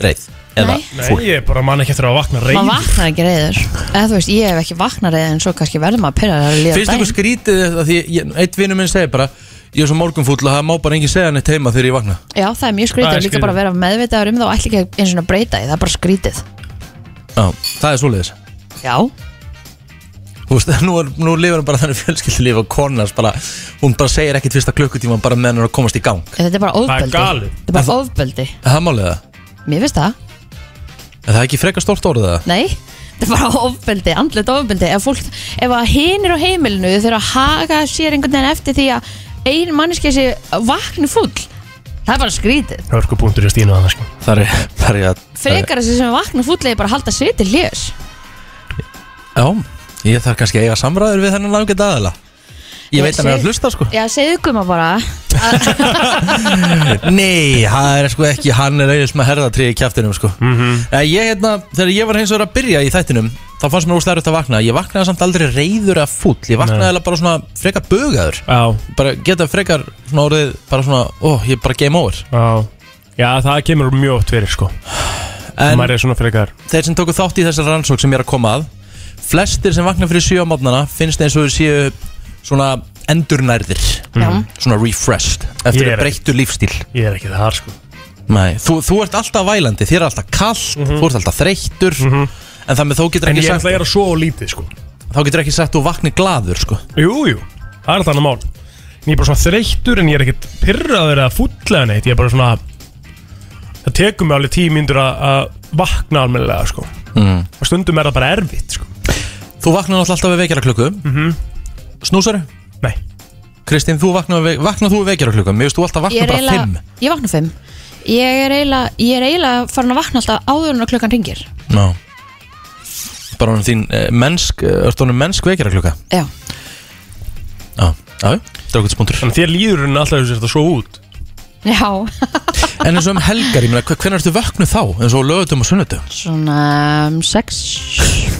reið eða Nei. Nei, ég er bara mann ekki eftir að vakna reyð Maður vaknar ekki reyður Eða þú veist, ég hef ekki vaknar reyður En svo kannski verður maður að pyrra að líða Finnst ykkur daginn. skrítið þetta því ég- eitt vinur minn segir bara ég er svo morgunfúll og það má bara engin segja neitt heima þegar ég vakna. Já, það er mjög Það skrítið er Líka skrítið. bara að vera meðvitaður um það Og ætla ekki eins og að breyta því. Það er bara skrítið. Já, það er svoleiðis. Já, Þú veist, nú, er, nú lifur hann bara þannig fjölskyldulíf og konars bara, hún bara segir ekkit fyrsta klukkutíma bara meðan hún er að komast í gang. Þetta er bara Það er ofbeldi. galið. Þetta er bara ofbeldi. Er það málið það? Mér finnst það. Er það ekki frekar stórt orðið það? Nei, þetta er bara ofbeldi, andlet ofbeldi. Ef, fólk, ef að hinir á heimilinu Þau þurfa að haga sér einhvern veginn eftir því að Ein manneskja sé vakni full Það er bara skrítið. Hörku punktur í stínu annars sko. Það er, það er að Frekar þessi sem vakna full er bara að halda sér til hljós Já, ég þarf kannski að eiga samræður við þennan ágætt aðala Ég veit hann er að hlusta sko. Já, segðu gumma bara. Nei, það er sko ekki Hann er auðvitað með herðatri í kjæftinum sko. Mhm. Eh, Ég hérna, þegar ég var hins vegar að byrja í þættinum Þá fannst mér úslega að vakna. Ég vaknaði samt aldrei reyður að fúll. Ég vaknaði bara svona frekar bugaður. Já, Bara geta frekar svona orðið Bara svona, ó, ég er bara game over. Já. Já, það kemur mjög oft fyrir sko. En Maður er svona frekar þeir sem tóku þátt í þessar rannsók sem ég er að koma að Flestir sem vakna fyrir sjö á mótnana Finnst eins og þeir séu svona endurnærðir Já, Svona refreshed Eftir er- breyttu lífstíl. Ég er ekki það sko. Nei, þú, þú ert alltaf vælandi, þér er alltaf kallt, þú ert alltaf þreyttur En það með þó getur Mhm. En ekki ég sagt ætla að gera svo lítið sko. Þá getur ekki sagt þú vakni glaður sko. Jú, jú, það er þannig mál. Ég er bara svona þreyttur en ég er ekkert pyrraður eða fullega neitt. Ég er bara svona Það tekur mig alveg tíu mínútur að- að vakna almennilega sko. Mm. Og stundum er það bara erfitt sko. Þú vaknar alltaf við vekjara klukku mm -hmm. Snúsari? Nei. Kristín, þú vaknar, við, vaknar þú við vekjara klukku Mér veist þú alltaf ég vakna er bara fimm. Ég vakna fimm. Ég er eiginlega, er farin að vakna alltaf áður en að klukkan ringir Ná. Bara honum þín eh, mennsk, eh, ert honum mennsk vekjara klukka Já, Já, já, það er okkur spuntur Þannig að þér líður henni alltaf þess að þetta svo út. Já. En eins og um helgar, ég meina, hve- hvenær ertu vöknu þá? eins og á lögutum og sunnudum Svona um, sex,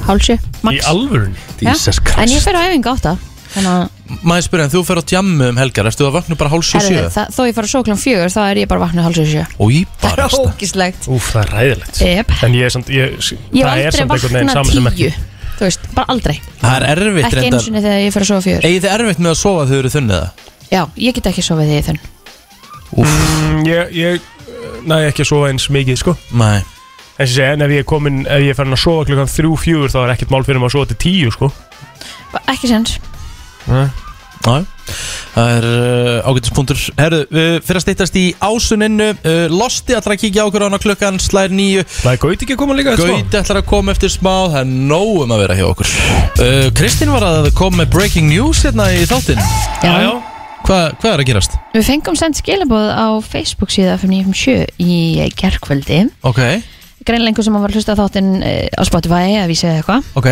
hálsjö, Í max. Alvörunni? Já, Jesus En ég Christ. fer á æfingu átta Maður spyrja, en þú fer á djammu um helgar Ertu að vakna bara sjö herri, sjö? það, þó ég fara svo klán fjögur þá er ég bara vakna hálsjö sjö Új, Það er barasta ógislegt Úf, það er ræðilegt Jep. En ég er samt ég, Ég það hef er aldrei samt einhvern veginn vaknað sama sem tíu ekki. Þú veist, bara aldrei. Það er erfitt Ekki einu reyndar sinni þegar ég fer að sofa fjögur. Egið þið erfitt með að sofa þegar þið eru þunnið það? Já, ég get ekki sofið því þunn. Mm, Ég, ég næ ekki að sofa eins mikið sko. Nei. En sem segja, en ef ég er komin, ef ég er farin að sofa klukkan þrjú, fjúur, þá er ekkert mál fyrir mig að sofa til tíu, sko. Ekki sens Já, það er uh, ágætispunktur. Herru, uh, fyrir að stýttast í ásuninu uh, Losti ætlar að kíkja á okkur ána klukkan Slær nýju Það er Gauti ekki að koma líka eftir smá? Gauti ætlar að koma eftir smá. Það er nóg um að vera hjá okkur. Uh, Kristín var að koma með breaking news hérna í þáttinn. Já, já. Hva, Hvað er að gerast? Við fengum sendt skilabóð á Facebook síða fyrir 957 í gerkvöldi Ok, Greinlengur sem var að hlusta á þáttinn eh, á Spotify að vísa eitthvað. Ok.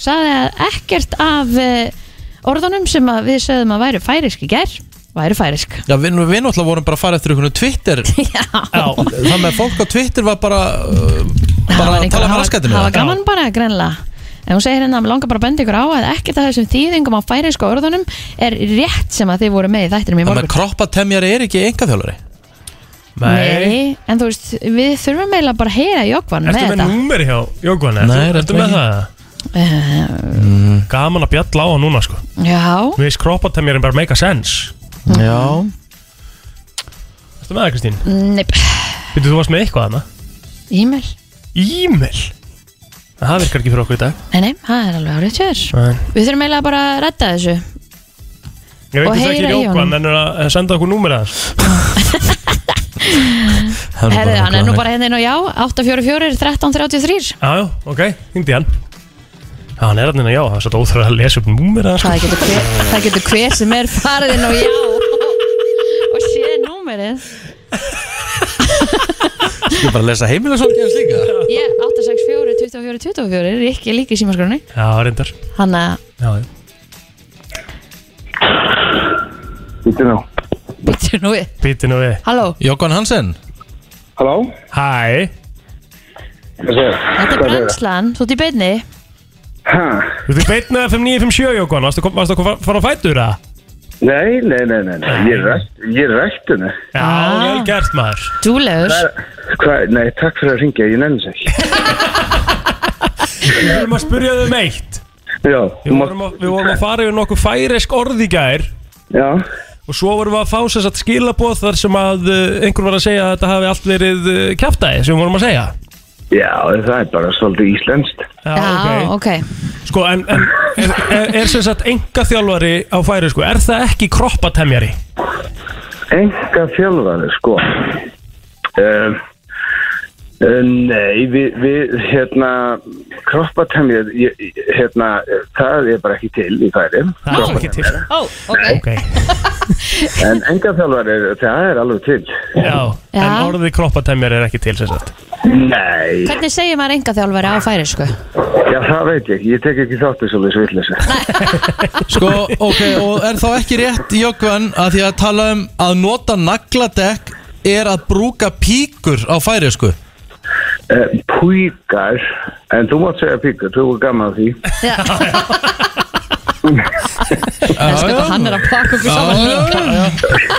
Sagði að ekkert af eh, orðunum sem að við sögðum að væru færisk í ger væru færisk Já, við, við náttúrulega vorum bara að fara eftir einhvern Twitter. Já, Já, Það með fólk á Twitter var bara uh, Það Bara var að tala um hafa- raskatinu hafa gaman bara greinlega En hún segir hérna að mér langar bara að benda ykkur á að ekkert af þessum þýðingum á færisku orðunum er rétt sem að þið voru með í þættinum í Það með morgun. kroppatemjari er ekki engaþjálfari nei. en þú veist, við þurfum eiginlega bara að heyra Jókvan með Ertu með þetta. númeri hjá Jókvan? Nei, Ertu, er þetta með það? Uh, Gaman að bjalla á hann núna, sko. Já, Við veist kroppatemjarinn bara make a sense. Já Ertu með það, Kristín? nepp Býttu, þú varst með eitthvað hana? E-mail, E-mail? Það virkar ekki fyrir okkur í dag. nei nei, það er alveg árið tjör Nei. Við þurfum eiginlega bara að redda þessu Ég veit Og þess ekki heyra í Jókvan, honum. en er að senda okkur númerið hans. Herðu, hann er nú bara hérna inn og já 844 1333 Já, já, ok, hindi hann. Já, hann er hann inn að já, það er svo óþræð að lesa upp númerið hans, sko. það getur, hver, það getur hver sem er farið inn og já og sé númerið Ég bara lesa heimilisólkjans líka ég 864 24 24 er ekki líka í símaskroni Já, reyndar. hann að Já, já. Býttu nú. byttu nú við Býttu nú við. Halló, Jókvan Hansen Halló? Hæ, Hvað segir? þetta er brennslan þú ert í beinni Hæ? þú ert í beitna FM 957 Jókvan, varstu kom- varstu að fara á fætur það? Nei, nei, nei, nei, nei. Ég er rætt, ég er rættinu. Já, Ah. vel gert maður. dúlegur Hvað, nei, takk fyrir að ringja, ég nefnir sér. Við vorum að spyrja þau um eitt. Já, Við vorum að, við vorum að fara yfir nokkuð færisk orð í gær Já, og svo vorum við að fá sér satt skilaboð þar sem að uh, einhver var að segja að þetta hafi allt verið uh, kjaftaði sem við vorum að segja. Já, það er bara svolítið íslenskt. Já, já, ok. Sko, en, en er, er, er sem sagt enga þjálfari á færisku, er það ekki kroppatemjari? Enga þjálfari, sko. Um, uh, nei, við, við, hérna, kroppatemjað, hérna, það er bara ekki til í færim. Það er ekki til. ó, ok Ok, En enga þjálfari, það er alveg til. já, en Já. orðið kroppatemjari er ekki til sem sagt. Nei, hvernig segir maður enga þjálfari á færisku? Já, það veit ég, ég tek ekki þátt þessu þessu villessu. Sko, ok, og er þá ekki rétt Jökvan að því að tala um að nota nagladekk er að brúka píkur á færisku Uh, píkar, en þú mátt segja píkar, þú er gaman því. Já. Elsku hvað hann er að pakka okkur saman líka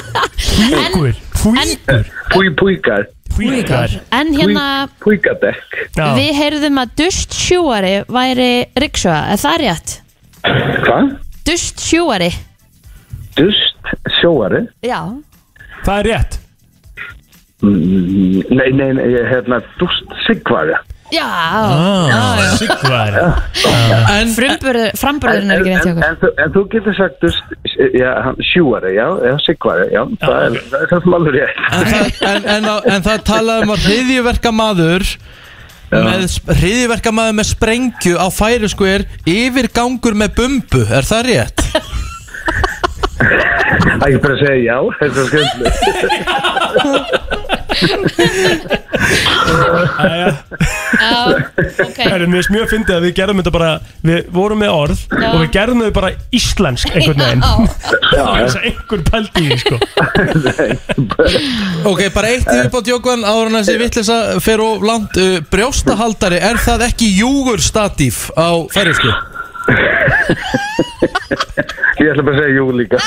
Púkur, púkur Pí, píkar, Púkar En hérna, píkadekk. Já. við heyrðum að dust sjúari væri riksuga, er það rétt? Hvað? Dust sjúari Dust sjóari? Já Það er rétt Mm, Nei, nei, nei, ég hérna, dust sigvari. Já, Ah. já, já. Sigvar En, Frumburður, framburðurinn er ekki rétt hjá en, okkur en, þú- en þú getur sagt dust, já, hann- sjúari, já, já, sigvari, já, það er, það er það sem alveg rétt. en, það, en, en, en það talaði um að hriðjuverka maður með hriðjuverka maður með sprengju á færisku er yfirgangur með bumbu, er það rétt? Það er bara að segja já, þetta er ok. Það er mjög mjög fyndið að við gerðum þetta bara Við vorum með orð Já. og við gerðum þau bara íslensk einhvern veginn. Já. Þess að einhver pældi í því, sko. Ok, bara eitt í viðbátt Jókvan áður en þessi vittlisa fer og langt. Uh, brjóstahaldari, er það ekki júgur statíf á færisku? Ég ætla bara að segja jú líka.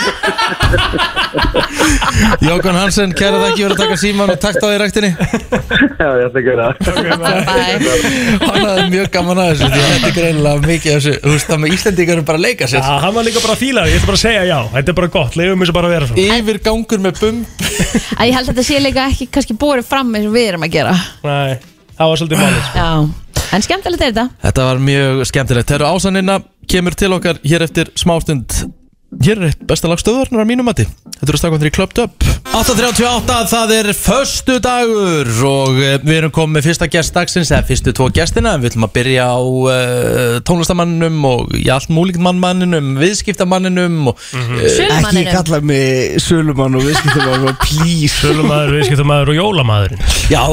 Jókvan Hansen, kæra þakki fyrir að taka síman og takta á því ræktinni. Já, ég ætla að gera. Hann hafði mjög gaman að þessu þetta er greinilega mikið af þessu, þú veist það með Íslendingar er bara að leika Já, sér hann var líka bara að fíla það, ég ætla bara að segja já. Þetta er bara gott, leiðum þessu bara að vera svo Yfir gangur með bumb Æ, Ég held að þetta sé líka ekki kannski bórið fram eins og við erum að gera. Nei, það var svolítið málið sko. Já, en skemmtilegt er þetta. Þetta var mjög skemmtilegt. Þegar ásanina kemur til okkar hér eftir smástund Hér er besta lag stöðvarnar á mínum mati. Þetta eru stakkan þeirri Clubbed Up. 8.38, það er föstu dagur og eh, við erum komið með fyrsta gest dagsins eða fyrstu tvo gestina en við ætlum að byrja á uh, tónlistamanninum og í allt múlíkt mannmanninum viðskiptamanninum og mm Ekki Sölumanninum. kalla mig sölumann og viðskiptum og please. Sölumæður, viðskiptumæður og jólamæðurinn. Já,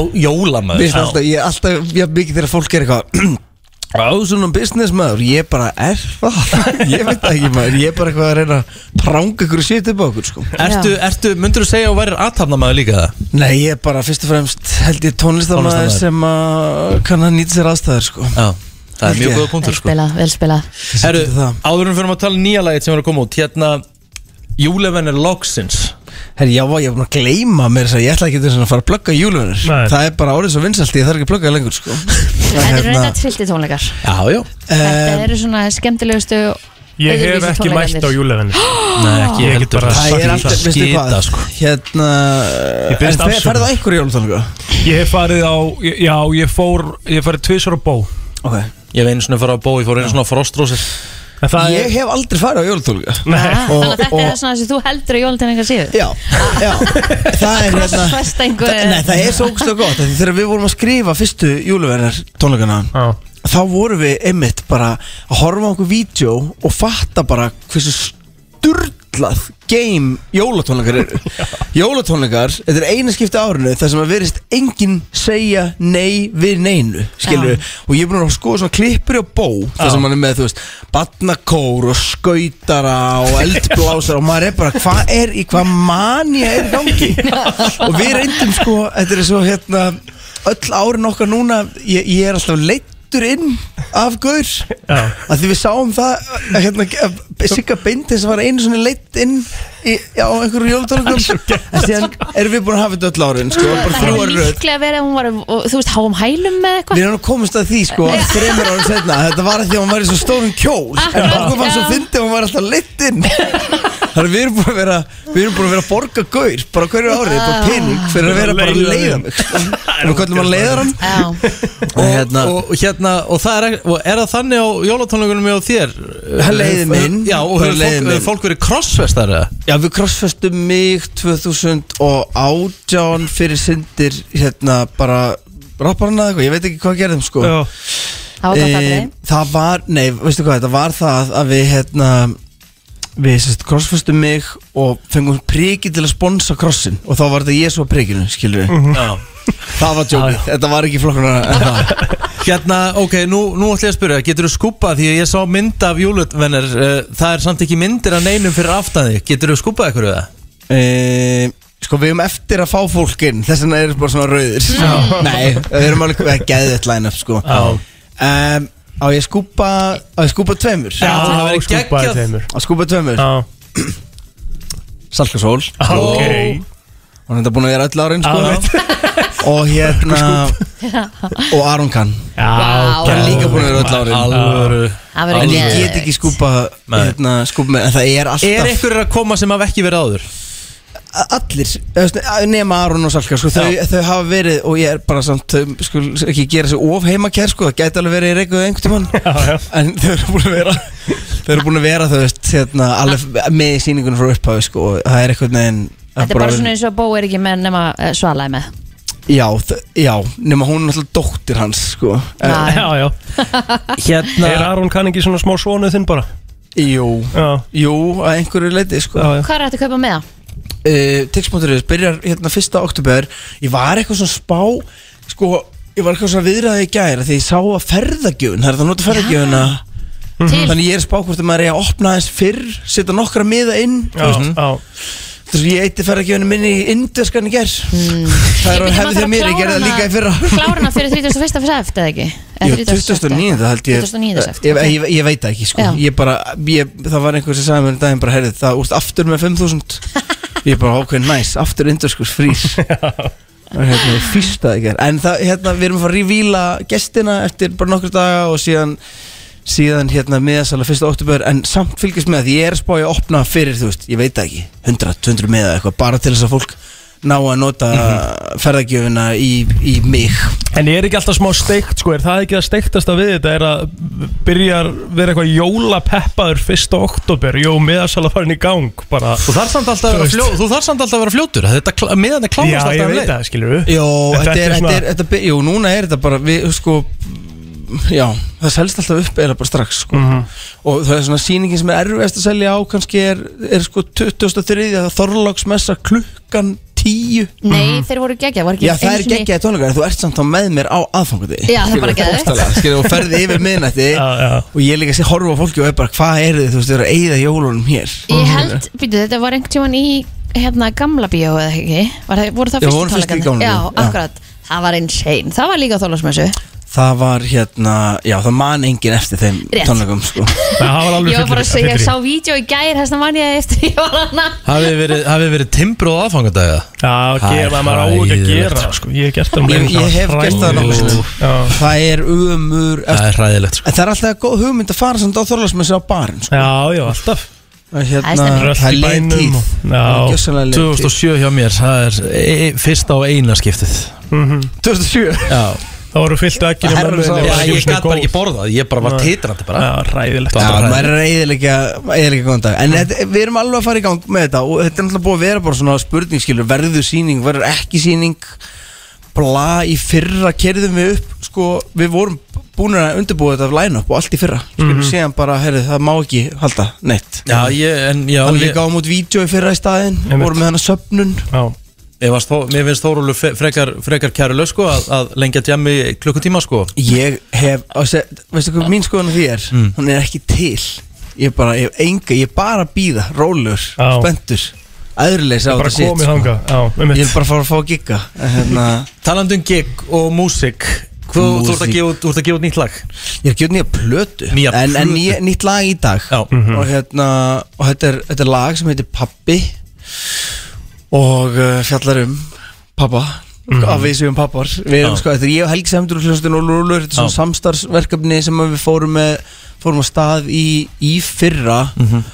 alltaf, ég er alltaf, mikið þegar fólk er eitthvað Svona business maður, ég bara er það Ég veit það ekki maður, ég er bara eitthvað að reyna að pranga ykkur og setja upp á okkur sko Ertu, ertu, myndur þú segja að þú værir aðtapnamaður líka það? Nei, ég er bara fyrst og fremst held ég tónlistamæður Tónlistarmaður. sem að kann að nýta sér aðstæður sko Já, það er mjög Ekki. góða punktur sko spilað, vel spilað Herru, Þetta er það. áður en fyrir að tala um nýja lagið sem var að koma út Hérna, Júleven er loksins Herri, já, ég er búin að gleyma mér þess að ég ætla ekki til að fara að plugga júlunir Nei. Það er bara árið svo vinsalt, ég þarf ekki að plugga lengur sko. Þetta eru Hérna, reynda trilti tónleikar. Já, já. Þetta eru svona skemmtilegustu Ég hef ekki mætt á jólavenni Nei, ekki Ég get heldur bara það er alltaf, veistu skita hvað, sko. Hérna En biðst fe- afsökunar. ferðu á einhverju jólutónleika? Ég hef farið á, já, ég fór Ég hef farið tvisar á bó. Ok. Ég vein svona að fara á bó, ég fór einu svona á frostrósir. En Ég hef aldrei farið á jólutónleika Þannig Og- að þetta og- er svona sem þú heldur að jólutinningar síðu Já, já. Það er hérna Nei, það er svo ógustlega gott af Því þegar við vorum að skrifa fyrstu júluverðar tónleikana Já. Þá vorum við einmitt bara að horfa á okkur vídeo Og fatta bara hversu sturlað game jólatónleikar eru. Jólatónleikar, þetta er eina skipti árinu þar sem að verist enginn segja nei við neinu skilur og ég er búin að skoða svona klippur á bó þar sem hann er með, þú veist, badnakór og skautara og eldblásara og maður er bara, hvað er í hvað manja er í gangi? Og við reyndum sko, þetta er svo hérna öll árin okkar núna ég, ég er alltaf leittur inn af gaur. Að því við sáum það að hérna, Sigga Bindis var einu svona leitt inn í, á einhverju jólutónleikum en síðan erum við búin að hafa þetta öll árin sko, bara Það þrjú hefur ári röð líklega verið að hún var, og, þú veist, háum hælum með Við eitthvað erum að komast að því sko þreymur árum setna Þetta var að því að hún var í svo stórum kjól En okkur fannst svo Já. fyndi að hún var alltaf leitt inn Þannig að við erum búin að vera Við erum búin að vera að borga gaur Bara hverju árið, bara pening Fyrir að vera bara að leiða mig sko. Við kallum hann leiðar hann Já, og, hérna- og, og hérna, og það er, og er það þannig á jólatónleikunum hjá þér? Það leiði minn. Já, og Það hefur leiði fólk, minn. hefur fólk verið crossfestar eða? Já, við crossfestum mig 2018 fyrir syndir Hérna bara Rapparna eða eitthvað, ég veit ekki hvað gerðum sko Já. það var gott Eh, Það var, nei, veistu hvað, þetta var það að við hérna við sérst crossfestum mig og fengum priki til að sponsa crossin og þá var þetta ég svo á prikinu, skilur við Já. Það var jókið, þetta var ekki það. Hérna, ok, nú, nú ætlum ég að spyrja Getur þú skúpað, því að ég sá mynd af júlutvenner uh, Það er samt ekki myndir af neinum fyrir aftan þig. Getur þú skúpað eitthvað við það? e, Sko við erum eftir að fá fólkin Þess vegna er bara svona rauðir. Nei, við erum alveg að geða þetta line-up sko. Já, um, Á ég að skúpa Á ég að skúpa tveimur? Já, það væri skúpaði geggjað. tveimur. Að skúpa tveimur? Já, Salkasól ok. Hún er þetta búin að vera öll árin sko. Og hérna Og Aron Kahn. Já. Hann er líka búin að vera öll árin. Alvöru. Það En verður ég geðveikt. get ekki skúpa Nei. hérna, skúpa með En það er alltaf Er einhverjir að koma sem hafa ekki verið áður? Allir, nema Aron og Salka sko, þau, þau hafa verið og ég er bara samt, þau skul ekki gera sig of heimakær sko, það gæti alveg verið í reikuðu einhvern já en þau eru búin að vera þau eru búin að vera þau veist hérna, alveg með í sýningunum frá upphafi sko, og það er eitthvað neginn Þetta er bara svona eins og Bó er ekki með nema uh, svalaði með. Já, já, nema hún er náttúrulega dóttir hans sko. En, Já. Já, já. Hérna Er Aron kann ekki svona smá svonuð þinn bara? jú, Já, jú, að einhverju leiti sko. Hvað er þetta að kaupa með það? Uh, Tix.is byrjar hérna fyrsta oktober ég var eitthvað svona spá sko, ég var eitthvað svona viðræði í gæra því ég sá að ferðagjöfun, það er það að nota ferðagjöfuna Til. Þannig ég er spá hvort að maður er að opna þess fyrr setja nokkra miða inn Já, já. Þess að ég eitti ferðagjöfuna minni í indverskan í ger það er að hefði þegar mér, ég gerði það líka í fyrra. Kláruna fyrir 31. seft eða ekki? Jú, 29. held ég. 29. seft ég, ég, ég veit það ekki sko. Já. ég bara, ég, það var einhver sem sagði mér um daginn bara, heyrðu, það úrst aftur með 5000 ég bara, ok, nice, aftur indverskur frýs. Hérna, fyrsta ekki en það, hérna, við erum að fara að revíla gestina eftir bara nokkur daga og síðan síðan hérna miðasala 1. oktober en samt fylgjast með því ég er að spá ég að opna fyrir, þú veist, ég veit ekki 100, 200 miða eitthvað, bara til þess að fólk ná að nota ferðagjöfuna í, í mig En er ekki alltaf smá steikt, sko, er það ekki að steiktasta við þetta er að byrjar vera eitthvað jólapeppaður 1. oktober, jó, miðasala farin í gang, bara Þú þarf samt alltaf að fljó, samt alltaf að vera fljótur Þetta miðan er Já, klárast alltaf ég um veit það, skilur við Jó, En þetta er, svona- þetta er, þetta jú, núna er þetta bara, við, sko, já, það selst alltaf upp eða bara strax, sko. Mhm. Og það er svona sýningin sem er erfiðast að selja á, kannski er, er sko 23. það Þorláksmessa klukkan 10. Nei, þeir voru geggja, var ekki Já, það er einu sinni- geggjaði tónleikar, en þú ert samt þá með mér á aðfangandi. Já, það er bara geðveikt. Skilur, og ferði yfir miðnætti Já, já og ég líka sé horfa á fólki og er bara, hvað er þið, þú veist, þið eru að eyða jólunum hér. Ég held, býtu, þetta var einhvern tímann í hérna gamla bíó eða ekki Var það, voru það Já, fyrstu voru fyrst í tónleikarnir? Gamla Já, Bíó, já. akkurat, það var insane Það var líka á þólasmessu Það var hérna, já, það man engin eftir þeim Rétt. tónleikum, sko. Það var alveg Ég var bara að segja, ég sá vídeo í gær þess að man ég eftir ég var hana. Hafið verið, hafið verið timbru á aðfangadagða Já, Það er gera, maður á ekki að gera það, sko. Ég hef gert það Ég- ég hef gert það nokkuð. Já, Það er umur Það er hræðilegt sko. En það er alltaf góð hugmynd að fara samt á Þorlarsmessi á barinn sko. já, já, alltaf. Hérna, það er tíð. er leið tíð. 2007 hjá mér, það er e e fyrsta og eina skiptið. 2007 Já, það voru fyllt ekki Já ég gæti bara ekki borðað, ég bara var titrandi bara. Já, ræðilegt Það Já, var maður er eiginlega eiginlega góðan dag. En þetta, við erum alveg að fara í gang með þetta Og þetta er náttúrulega búið að vera bara svona spurning skilur Verður sýning, verður ekki sýning? Bla, í fyrra kerðum við upp Sko, við vorum búin að undirbúa þetta line-up og allt í fyrra. Skilur, Mhm. séðan bara, herrið, það má ekki halda neitt. Já, ég, en já ég, líka á mútt vídeo í fyrra í staðinn Einmitt. Vorum með hann að söpnun. Já, mér finnst Þórólur frekar, frekar kæru lög sko að, að lengja djammi í klukkutíma sko. Ég hef, se, veistu hvað mín skoðan því er? Mm. Hún er ekki til. Ég er bara, ég hef enga, ég er bara að býða Rólur, Já. spenntur. Æðurleis á þetta sitt sko. um Ég er bara að fara að fá að gigga hérna, Talandi um gig og músik Þú þú ert að gefa út- gefa út nýtt lag? Ég er að gera nýja plötu. Nýja En, en nýja, nýtt lag í dag. Já. Og hérna, og þetta er, þetta er lag sem heitir Pappi Og uh, fjallar um Pappa Af við séum pappar Við erum Já. sko, þetta er ég og Helgi Semdur og hljóðstun og Lúlur Þetta er svona Já. samstarfsverkefni sem að við fórum með Fórum á stað í, í fyrra Mhm.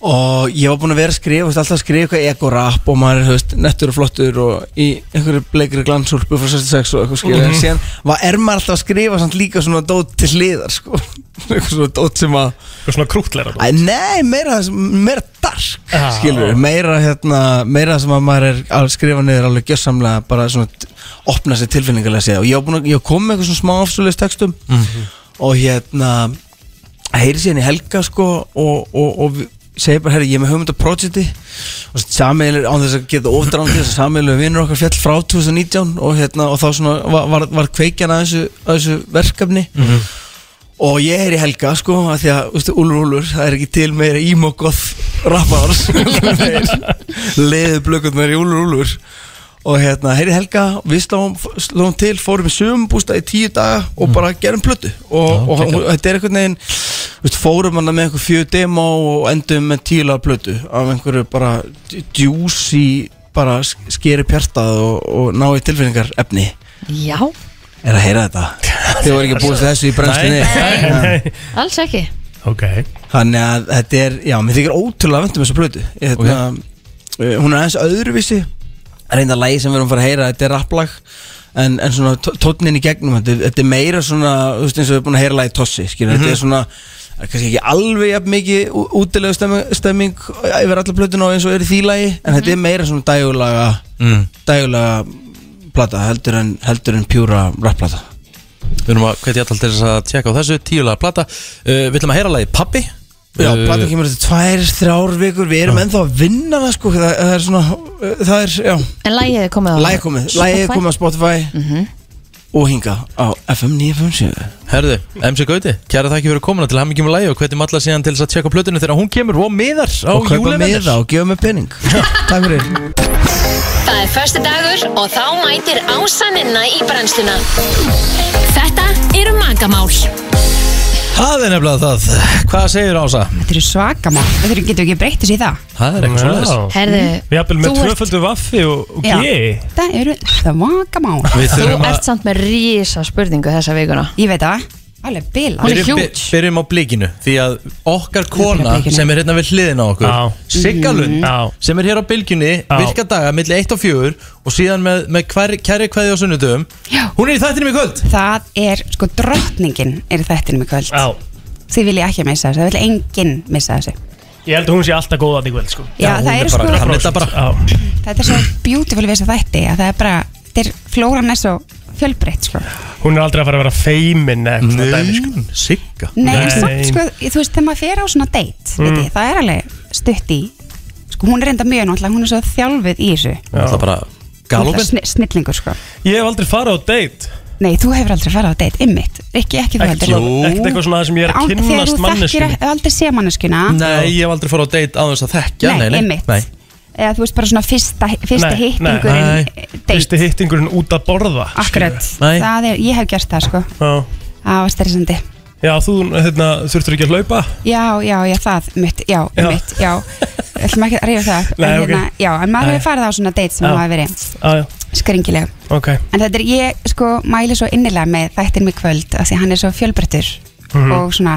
Og ég var búinn að vera að skrifa, veist, alltaf að skrifa eitthvað ego-rap og maður er, nettur og flottur og í einhverju bleikri glansúlpu frá 66 og eitthvað skilja, en síðan var, er maður alltaf að skrifa samt líka svona dót til hliðar, sko, eitthvað svona dót sem að, Eitthvað svona krútleira Æ, nei, meira, meira dark, Já. skilur meira, hérna, meira sem að maður er að skrifa niður alveg gjössamlega, bara svona opna sér tilfinningarlega séð. Og ég að, ég kom með eitthvað svona smá afsvöldist textum og hérna heyri síðan í helga sko og, og, og við- segi bara, herri, ég er með hugmynda projekti og sameilir, án þess að geta ofdráðan þess að sameilir vinnur okkar fjall frá 2019 og, hérna, og þá svona var, var, var kveikjan að þessu, að þessu verkefni. Og ég er í helga sko að því að, veistu, Úlur Úlur það er ekki til meira ímokkoð rappars leðu blökkurnar í Úlur Úlur og hérna, heyri helga, við slóum, slóum til, fórum í sögumbústa í tíu daga og bara gerum plötu. Og, og, þetta er einhvern veginn veist, fórum hann með einhver fjögur demo og endum með tíu laga plötu af einhverju bara djúsi bara skeri pjartað og, og ná í tilfinningar efni Já, er að heyra þetta? Þið voru ekki búist þessu í brenstinni Nei, nei, alls ekki. Ok. Þannig að þetta er, já, mér þykir ótrúlega vendum þessu plötu. Ég, hérna, uh, Hún er aðeins öðruvísi Reynda lagi sem við erum að fara að heyra, þetta er rapplag En, en svona tó- tónninn í gegnum þetta, þetta er meira svona, þú veist eins og við erum búin að heyra lagi Tossi skilur, Þetta er svona, það er kannski ekki alveg jafn mikið útilegu stemming, stemming yfir alla plötuna og eins og er því lagi En þetta er meira svona dægulega mm. Dægulega plata heldur en, heldur en pjúra rapplata Við erum að hvetja alltaf til þess að tjekka á þessu Tíulega plata. Uh, Við ætlum að heyra lagi Pappi Já, Uh, platan kemur eftir tvær, þrjár vikur. Við erum ennþá að vinna það sko Það, það er svona, það er, já. En lægið er komið á Lægi komið, lægi Spotify? komið á Spotify. Og hinga á FM 957 Herðu, MC Gauti, kæra þakki fyrir komuna til hamingjum með lagi og hvetjum alla síðan til þess að tjekka plötunni þegar hún kemur og miðar á Og kaupa það og gefa mig penning Takk fyrir. Það er förstu dagur og þá mætir ásaninna í brennsluna. Þetta eru magamál. Það er nefnilega það. Hvað segir Ása? Þetta eru svakamál, þetta getur ekki breytt þessu í það? Það er eitthvað svoleiðis. Herðu, Jafnvel með þú ert- tvöföldu vaffi og, og Já. G. Það eru svakamál Við þú þurfum að ert samt með rísa spurningu þessa vikuna. Ég veit það, alveg bila Hún er Byrjum, huge. byrjum á blikinu Því að okkar kona blikinu. sem er hérna við hliðina á okkur Já. Siggalund Já. sem er hér á bylgjunni Já. virka daga milli 1 og 4 og síðan með, með hver, kæri kveði á sunnudum Já. Hún er í þættinum í kvöld Það er, sko, drottningin er í þættinum í kvöld Já, Þið vilja ekki missa þessu, það vil enginn missa þessu ég held að hún sé alltaf góð að því kvöld sko Já, hún það er er bara- sko hann er þetta bara Já, Þetta er svo beautiful við þessa þætti að það er bara, þetta er flóran er svo fjölbreytt, sko. Hún er aldrei að fara að vera feimin eða eitthvað sko. Sigga. Nei, en samt, sko, þú veist, þegar maður fer á svona date mm. veit ég, það er alveg stutt í Sko, hún er enda mjög náttúrulega, hún er svo þjálfuð í þessu. Það er bara galopin. Sni- Snillingur, sko. Ég hef aldrei farið á date. Nei, þú hefur aldrei farið á date, ymmit Ekki, ekki þú heldur. ekkert eitthvað svona sem ég er að Án- Þegar kynnast þú þekkir aldrei sé manneskuna Nei, ég hef aldrei fór á date á þess að þekkja. Nei, einmitt. Eða þú veist bara svona fyrsta, fyrsta Nei, hittingurinn nei. eh, date Fyrsti hittingurinn út að borða Akkurat, Nei. það er, ég hef gert það sko Já, Það var stressandi Já þú hérna, þurftur ekki að hlaupa Já, já, já, það, mitt, já, Já. mitt, já ætlum ekki að rífa það Nei, en, ok. Já, en maður Nei. hefur farið á svona date sem Já. hafa verið Já, já, skringileg ok En þetta er, ég sko mæli svo innilega með þættin mig kvöld af því hann er svo fjölbreyttur Mhm. og svona,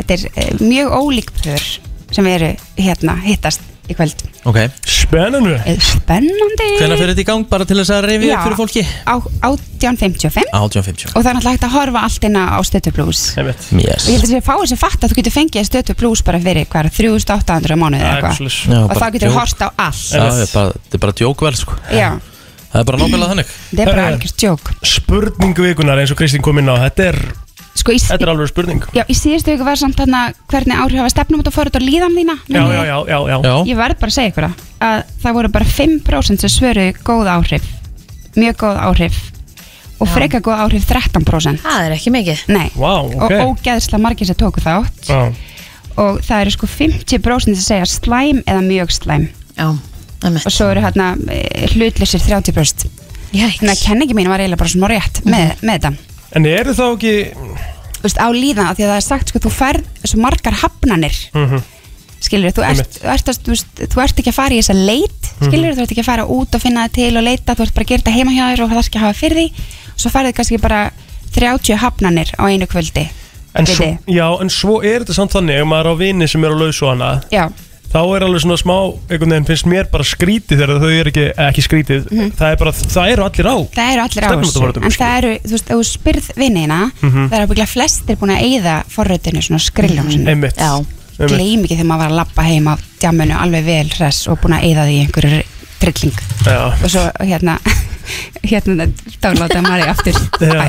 þetta er eh, mjög ólík pör sem eru hérna, hittast í kvöld. Ok, Spennanu Eh, Spennandi. Hvenær fyrir þetta í gang bara til þess að reyfi Já. upp fyrir fólki? Á 1855 1850 og það er náttúrulega hægt að horfa allt inn á Stötu Blues Einmitt. Yes. Og ég held að þessi fáið sem fatt að þú getur fengið Stötu Blues bara fyrir hvað, 3800 á mánuði eða eitthvað. Svoleiðis. Já, og bara þá getur djók. þú horst á allt. Já, ég er bara, þetta er bara djókvel sko. Já, Það er bara nákvæmlega þannig. Þetta er bara Herra. algjörst jók Spurning vikunar eins og Kristín kom inn á. Þetta er, Sko í, þetta er alveg spurning. Já, í síðustu viku var samt þarna hvernig áhrif hafa stefnum út að fóra út á líðan þína Já, já, já, já, já. Já, Ég verð bara að segja ykkur það að það voru bara 5% sem svöruðu góð áhrif mjög góð áhrif og freka góð áhrif 13% Það er ekki mikið. Nei, Vá, og ok. ógeðslega margir sem tóku þátt. Já, og það eru sko 50% sem segja slæm eða mjög slæm. Já, einmitt. og svo eru hérna hlutlausir 30% Jæks þannig að kenningi mín var eiginlega bara smá rétt með, með þetta En eru þá ekki Þú veist, á líðan, af því að það er sagt sko, þú ferð svo margar hafnanir Mhm. skilur, þú ert, Einmitt. þú, ert, að- þú, veist, þú ert ekki að fara í þessa leit skilur, þú ert ekki að fara út og finna það til og leita þú ert bara að gera þetta heima hjá þér og það er ekki að hafa fyrir því svo ferðu kannski bara 30 hafnanir á einu kvöldi en svo, Viti. Já, en svo er þetta samt þannig Ef maður er á vini sem er á lausu hana já, Þá er alveg svona smá Einhvern veginn finnst mér bara skrítið Þegar þau eru ekki, ekki skrítið það, er bara, það eru allir á það eru allir á þessu Stefnumótaforritum, en sko. það eru, þú veist, ef þú spyrð vinina Mhm. það eru bygglega flestir búin að eyða forröðinu svona skriljum sinni Einmitt Já. Einmitt. gleym ekki þegar maður var að lappa heim á djamminu alveg vel hress og búin að eyða því í einhverju trilling Já, og svo hérna hérna dagláta Mari aftur Já.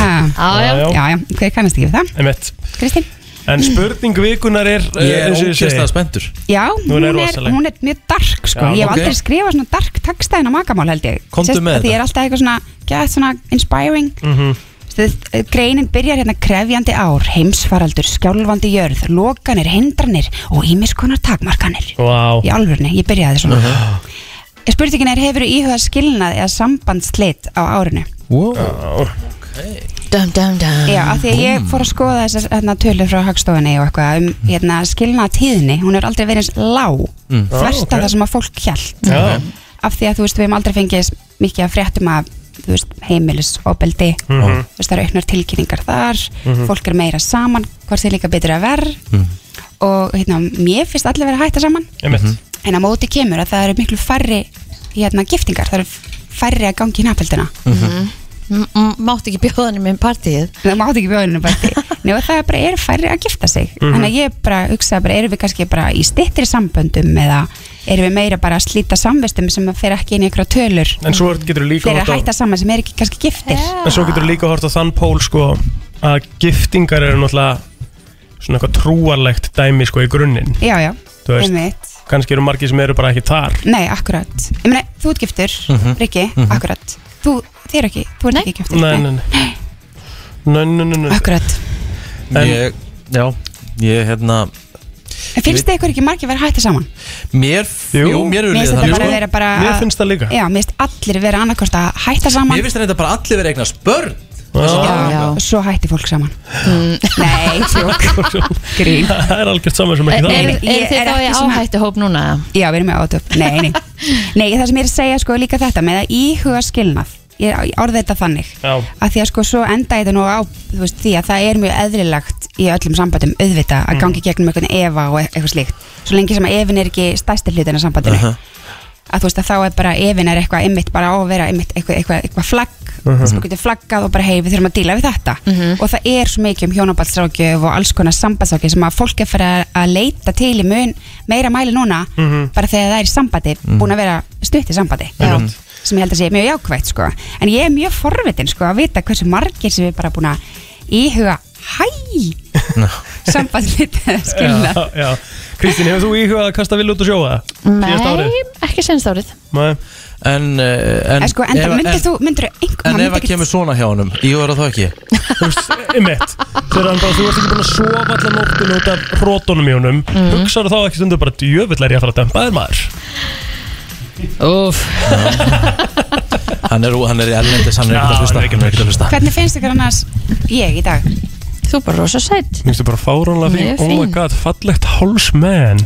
ha, Já, já. Já, já. já, hver kannast ekki við það Kristín? En spurning vikunar er Ég eh, er eins og segi. ókjærslega spenntur Já, Hún er er, rosaleg. hún er mjög dark sko. Já, Ég hef ok. aldrei skrifað svona dark textaðin á makamál held ég Komdu Sest- með Því ég er alltaf eitthvað svona, gett svona inspiring Mhm. Stuð, Greinin byrjar hérna krefjandi ár, heimsfaraldur, skjálfandi jörð, lokanir, hindranir og ímiskonar takmarkanir. Vá Í alvörni, ég byrjaði svona. Uh -huh. Spurningin er, hefur íhugað skilnað eða sambandslit á árinu? wow. Dum, dum, dum. Já, af því að ég fór að skoða þessar hérna, tölur frá hagstofunni og eitthvað um hérna, skilnað tíðni, hún er aldrei verið lág, mm. þvert ok. af það sem að fólk hjælt. Já. Af því að þú veist, við hefum aldrei fengið mikið að fréttum af heimilisofbeldi, Mhm. þú veist, það eru auknar tilkynningar þar, fólk er meira saman, hvort þið líka betur að verð og hérna, mér finnst allir vera að hætta saman, Einmitt. en á móti kemur að það eru miklu færri hérna, giftingar, það eru færri að gangi í nafnveldina. M- m- Mátti ekki bjóða henni með partíið. Það mátti ekki bjóðinu bætti Nú það bara eru færri að gifta sig? Þannig að ég bara hugsa bara, erum við kannski bara í stittri samböndum eða erum við meira bara að slíta samvistum sem að fer ekki inn í einhverja tölur? En svo getur þú líka að hætta saman sem er ekki kannski giftir. En svo getur þú líka hort á þann pól sko að giftingar eru náttúrulega svona eitthvað trúarlegt dæmi sko í grunninn. Já, já, einmitt. kannski eru margir sem eru bara ekki þar. Nei, akkurat, ég meina, þú ert giftur Rikki, akkurat þú, þið er ekki, þú ert ekki giftur Nei, nei, nei Nei, nei, nei, nei akkurat, En- Ég, já, ég hérna en finnst þið ykkur ekki margir vera að hætta saman? Mér, Jú. jú, mér mér er finnst það þetta bara sko. vera bara Mér finnst það líka já, mér finnst allir vera annarkost að hætta saman Mér finnst þetta bara allir verið eignast börn. Svo hætti fólk saman. Nei, tjók Grín. Það er algjört saman sem ekki það. er, Ég er þið þá í áhættu hóp núna? Já, við erum með átöp Nei, nei. Nei, það sem ég er að segja sko er líka þetta með að íhuga skilnað. Ég orði þetta þannig. Já. að því að sko svo enda ég þetta nú á þú veist, því að það er mjög eðlilegt í öllum sambandum auðvita að gangi gegnum einhvern efa og eitthvað slíkt. Svo lengi sem að efin er ekki stærsti hlutin af sambandinu að þú veist að þá er bara efin er eitthvað einmitt bara á að vera einmitt eitthvað, eitthvað, eitthvað flagg þess að maður getur flaggað og bara hei við þurfum að díla við þetta. Og það er svo mikið um hjónabaldsrákjöf og alls konar sambandsrákjöf sem að fólk er fyrir að- leita til í mun meira mæli núna bara þegar það er í sambandi búin að vera stutt í sambandi. Sem ég held að sé mjög jákvægt sko. en ég er mjög forvitin sko, að vita hversu margir sem við bara búin að íhuga hæ! Sambandið. Kristín, hefur þú íhugað að kasta vill út og? Síðasta Nei, ekki senst árið. Nei. En, uh, en, en sko, en ef- myndir þú myndir einhver En ef það kemur svona hjá honum, ég voru það ekki? Þú veist, einmitt. Þegar hann bara, þú ert ekki búin að sofa allar nóttinu út af rótunum í honum mm. Hugsaðu þá ekki stundu bara djöfull er ég að fara að dempa þér maður? Úf, Hann er, hann er í ellendis, hann er ekkert að hlusta. hann er ekki Hann er ekkert að hlusta. Hvernig finnst ykkur annars ég í dag þú er bara rosa sætt Mér finnst þið bara fáránlega fín. Mjög Oh my fín. god, fallegt hálsmenn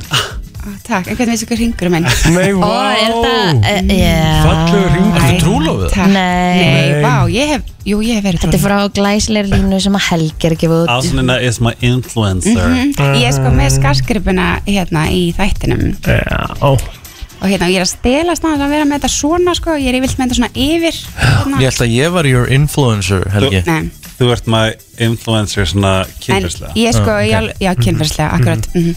Ó, takk, en hvernig finnst ykkur ringurum minn Nei, Ó, vá. er þetta, uh, já. Fallegur hringur. Ertu trúlofuð? takk. Nei. nei, vá, ég hef jú, ég hef verið Þetta er frá glæsilegri línu sem að Helgi er að gefa út. Ásynina is my influencer. Mhm. ég er sko með skarskripuna hérna í þættinum. Já, og hérna ég er að stela snart að vera með þetta svona sko, ég er yfirlt með þetta svona yfir. Hérna. Ég held að ég var your influencer, Helgi. Nei, Þú ert my influencer svona en kynferðslega ég sko, Ah, ok. já, já kynferðslega, akkurat. Mm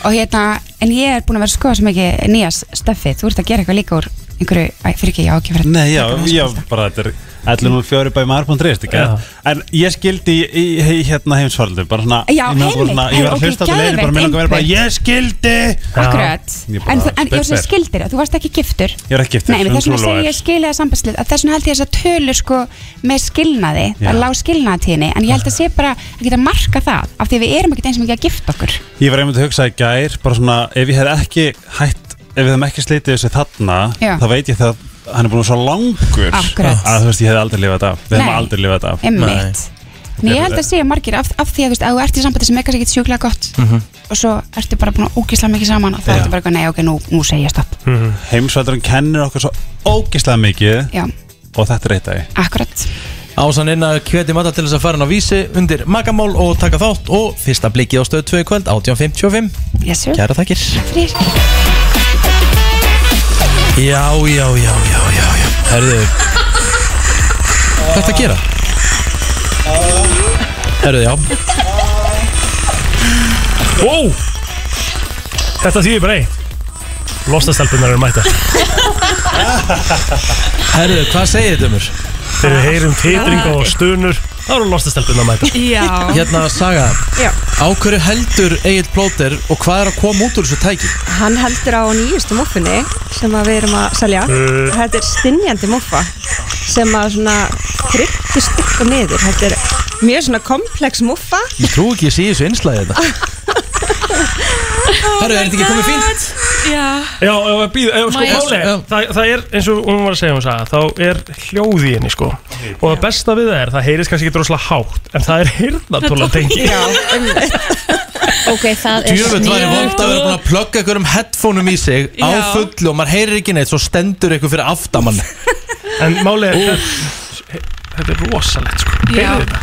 og hérna, en ég er búin að vera að skoða svo mikið nýja stöfið, þú ert að gera eitthvað líka úr einhverju, æ, fyrir ekki, já, ekki fyrir Nei, já, já, bara þetta er 11.04 by mar.is, ekki? Já. En ég skildi í, í, í hérna heimsfaraldur, bara svona Já, ég meina bara einmitt, svona, Ég var að hlusta á þetta leiðin, bara mér langar að vera bara. Ég skildi Akkurat, bara en, þú- en ég sem hver. skildir þú varst ekki giftur Ég er ekki giftur, Nei, þess vegna segi trúlofaður. ég skilja sambandslið að þess vegna held ég þess að tölur sko með skilnaði, það er lág skilnaðatíðni en ég held að sé bara að geta marka það af því að við erum ekkert eins og mikið að gifta okkur Ég var einmitt að hugsa í gær, bara svona Ef ég hef ekki hætt, ef við hefum ekki slitið þessu þarna Já. Þá veit ég það hann er búin svo langur. Akkurat. Að þú veist, ég hef aldrei lifað þetta af. Við hefum Nei. aldrei lifað þetta af. Emmitt En ég held að sé margir af, af því að þú veist, að þú ert í sambandi sem er kannski ekki sjúklega gott Mhm. og svo ertu bara búin að ógislega mikið saman og það Já. ertu bara eitthvað, nei, ok, nú, nú segi ég stopp. Heimsfaldurinn kennir okkur svo ógislega mikið Já, Og þetta er eitt af því. Akkurat. Ásan inn að hveti matta til þess að fara hann á vísi undir magamál og taka þátt og fyrsta blikið á stöð 2 í kvöld 18.55 yes, sir. Kæra þakkir. Fyrir. Já, já, já, já, já, já. Herðu. Hvað er þetta að gera? Herðu, já. Wow Þetta þýðir bara eitt. Lostastelpunar eru mættar. Herðu, hvað segir þetta um mér? Þegar við heyrum titringa og stunur þá eru lostastelpun að mæta. Já. Hérna Saga, Já. á hverju heldur Egil Plóter og hvað er að koma út úr þessu tæki? Hann heldur á nýjustu muffinni sem að við erum að selja. Uh. Þetta er stinjandi muffa sem að svona tryggir stykk og niður. Þetta er mjög svona komplex muffa. Ég trú ekki að sé þessu einslæði þetta Herru, er þetta ekki komið fínt? Já. Já, ef að býða, ef sko Má ég- máli er, það, það er eins og hún var að segja hún sagði, þá er hljóð í henni sko. Og það besta við það er, það heyrist kannski ekki droslega hátt en það er heyrnatóla tengi Já, Ok, það er Djöfut var ég vond að vera búin að plugga ykkur um headphoneum í sig á Já. fullu og maður heyrir ekki neitt svo stendur ykkur fyrir aftamann En máli er, þetta er rosalegt sko. Já. Heyrðu þetta?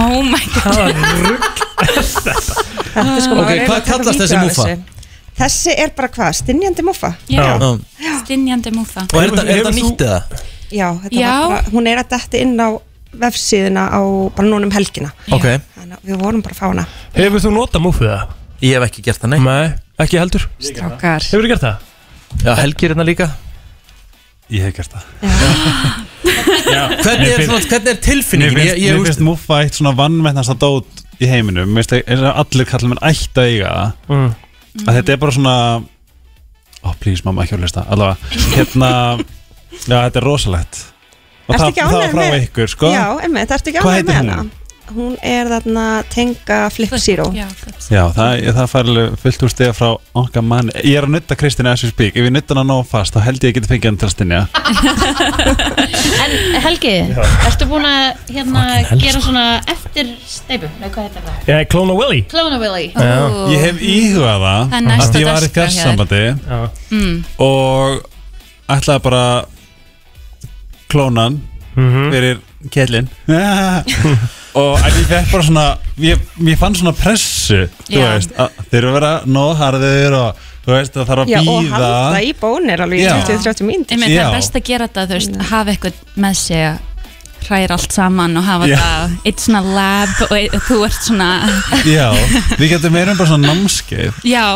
Oh my god Það er rugg Þetta er sko Ok, hvað kallast þessi þessu. Þessi er bara hvað, stinjandi muffa Já, stinjandi múfa Og er þetta- er þetta nýtt eða? Já, þetta Já. var bara, hún er að detti inn á vefsíðuna á bara núna um helgina. Ok, Þannig að við vorum bara að fá hana. Hefur þú notað múfið það? ég hef ekki gert það, nei. Nei, ekki heldur. Strákar. Hefur þú gert það? Já, Helgi er hérna líka. Ég hef gert það. Hvernig er, svona, hvernig er Mér tilfinningin? finnst, Ég, ég, mér finnst múffa eitt svona vannmennast að dót í heiminum Mér finnst og allir kallar mér ætti að eiga það. Mm. að þetta er bara svona oh, please mamma, ekki að hlusta Allavega, hérna Já, þetta er rosalegt. Og það, það frá ykkur, sko. Já, emmi, það ertu ekki heitir með hana Hún er þarna Tenga Flip Zero Já, Já, það, það fær alveg fullt úr stiga frá okkar mann Ég er að nutta Kristina as we speak Ef ég nutta hana nóg fast, þá held ég að ég geti fengið hann til að stinja En Helgi, ertu búin að hérna gera svona eftir steipu? Nei, hvað heitir það? Já, Klóna Willy Klóna Willy Já. Ég hef íhugað það Það er næst að á ég var í dagskrá hjá þér. fjarsambandi Mm. og ætlaði bara klónan Mhm. fyrir kellin og en ég fekk bara svona ég, ég fann svona pressu þú Já. veist, að þeir eru að vera nóðharðir og þú veist, það þarf að Já, og býða halda í bónir alveg í Já. 20-30 mínútur. Einmitt, það Já. er best að gera þetta, þú veist, hafa eitthvað með sig að hræra allt saman og hafa Já. þetta eitt svona lab og eitt, þú ert svona Já, við getum meira um bara svona námskeið. Já,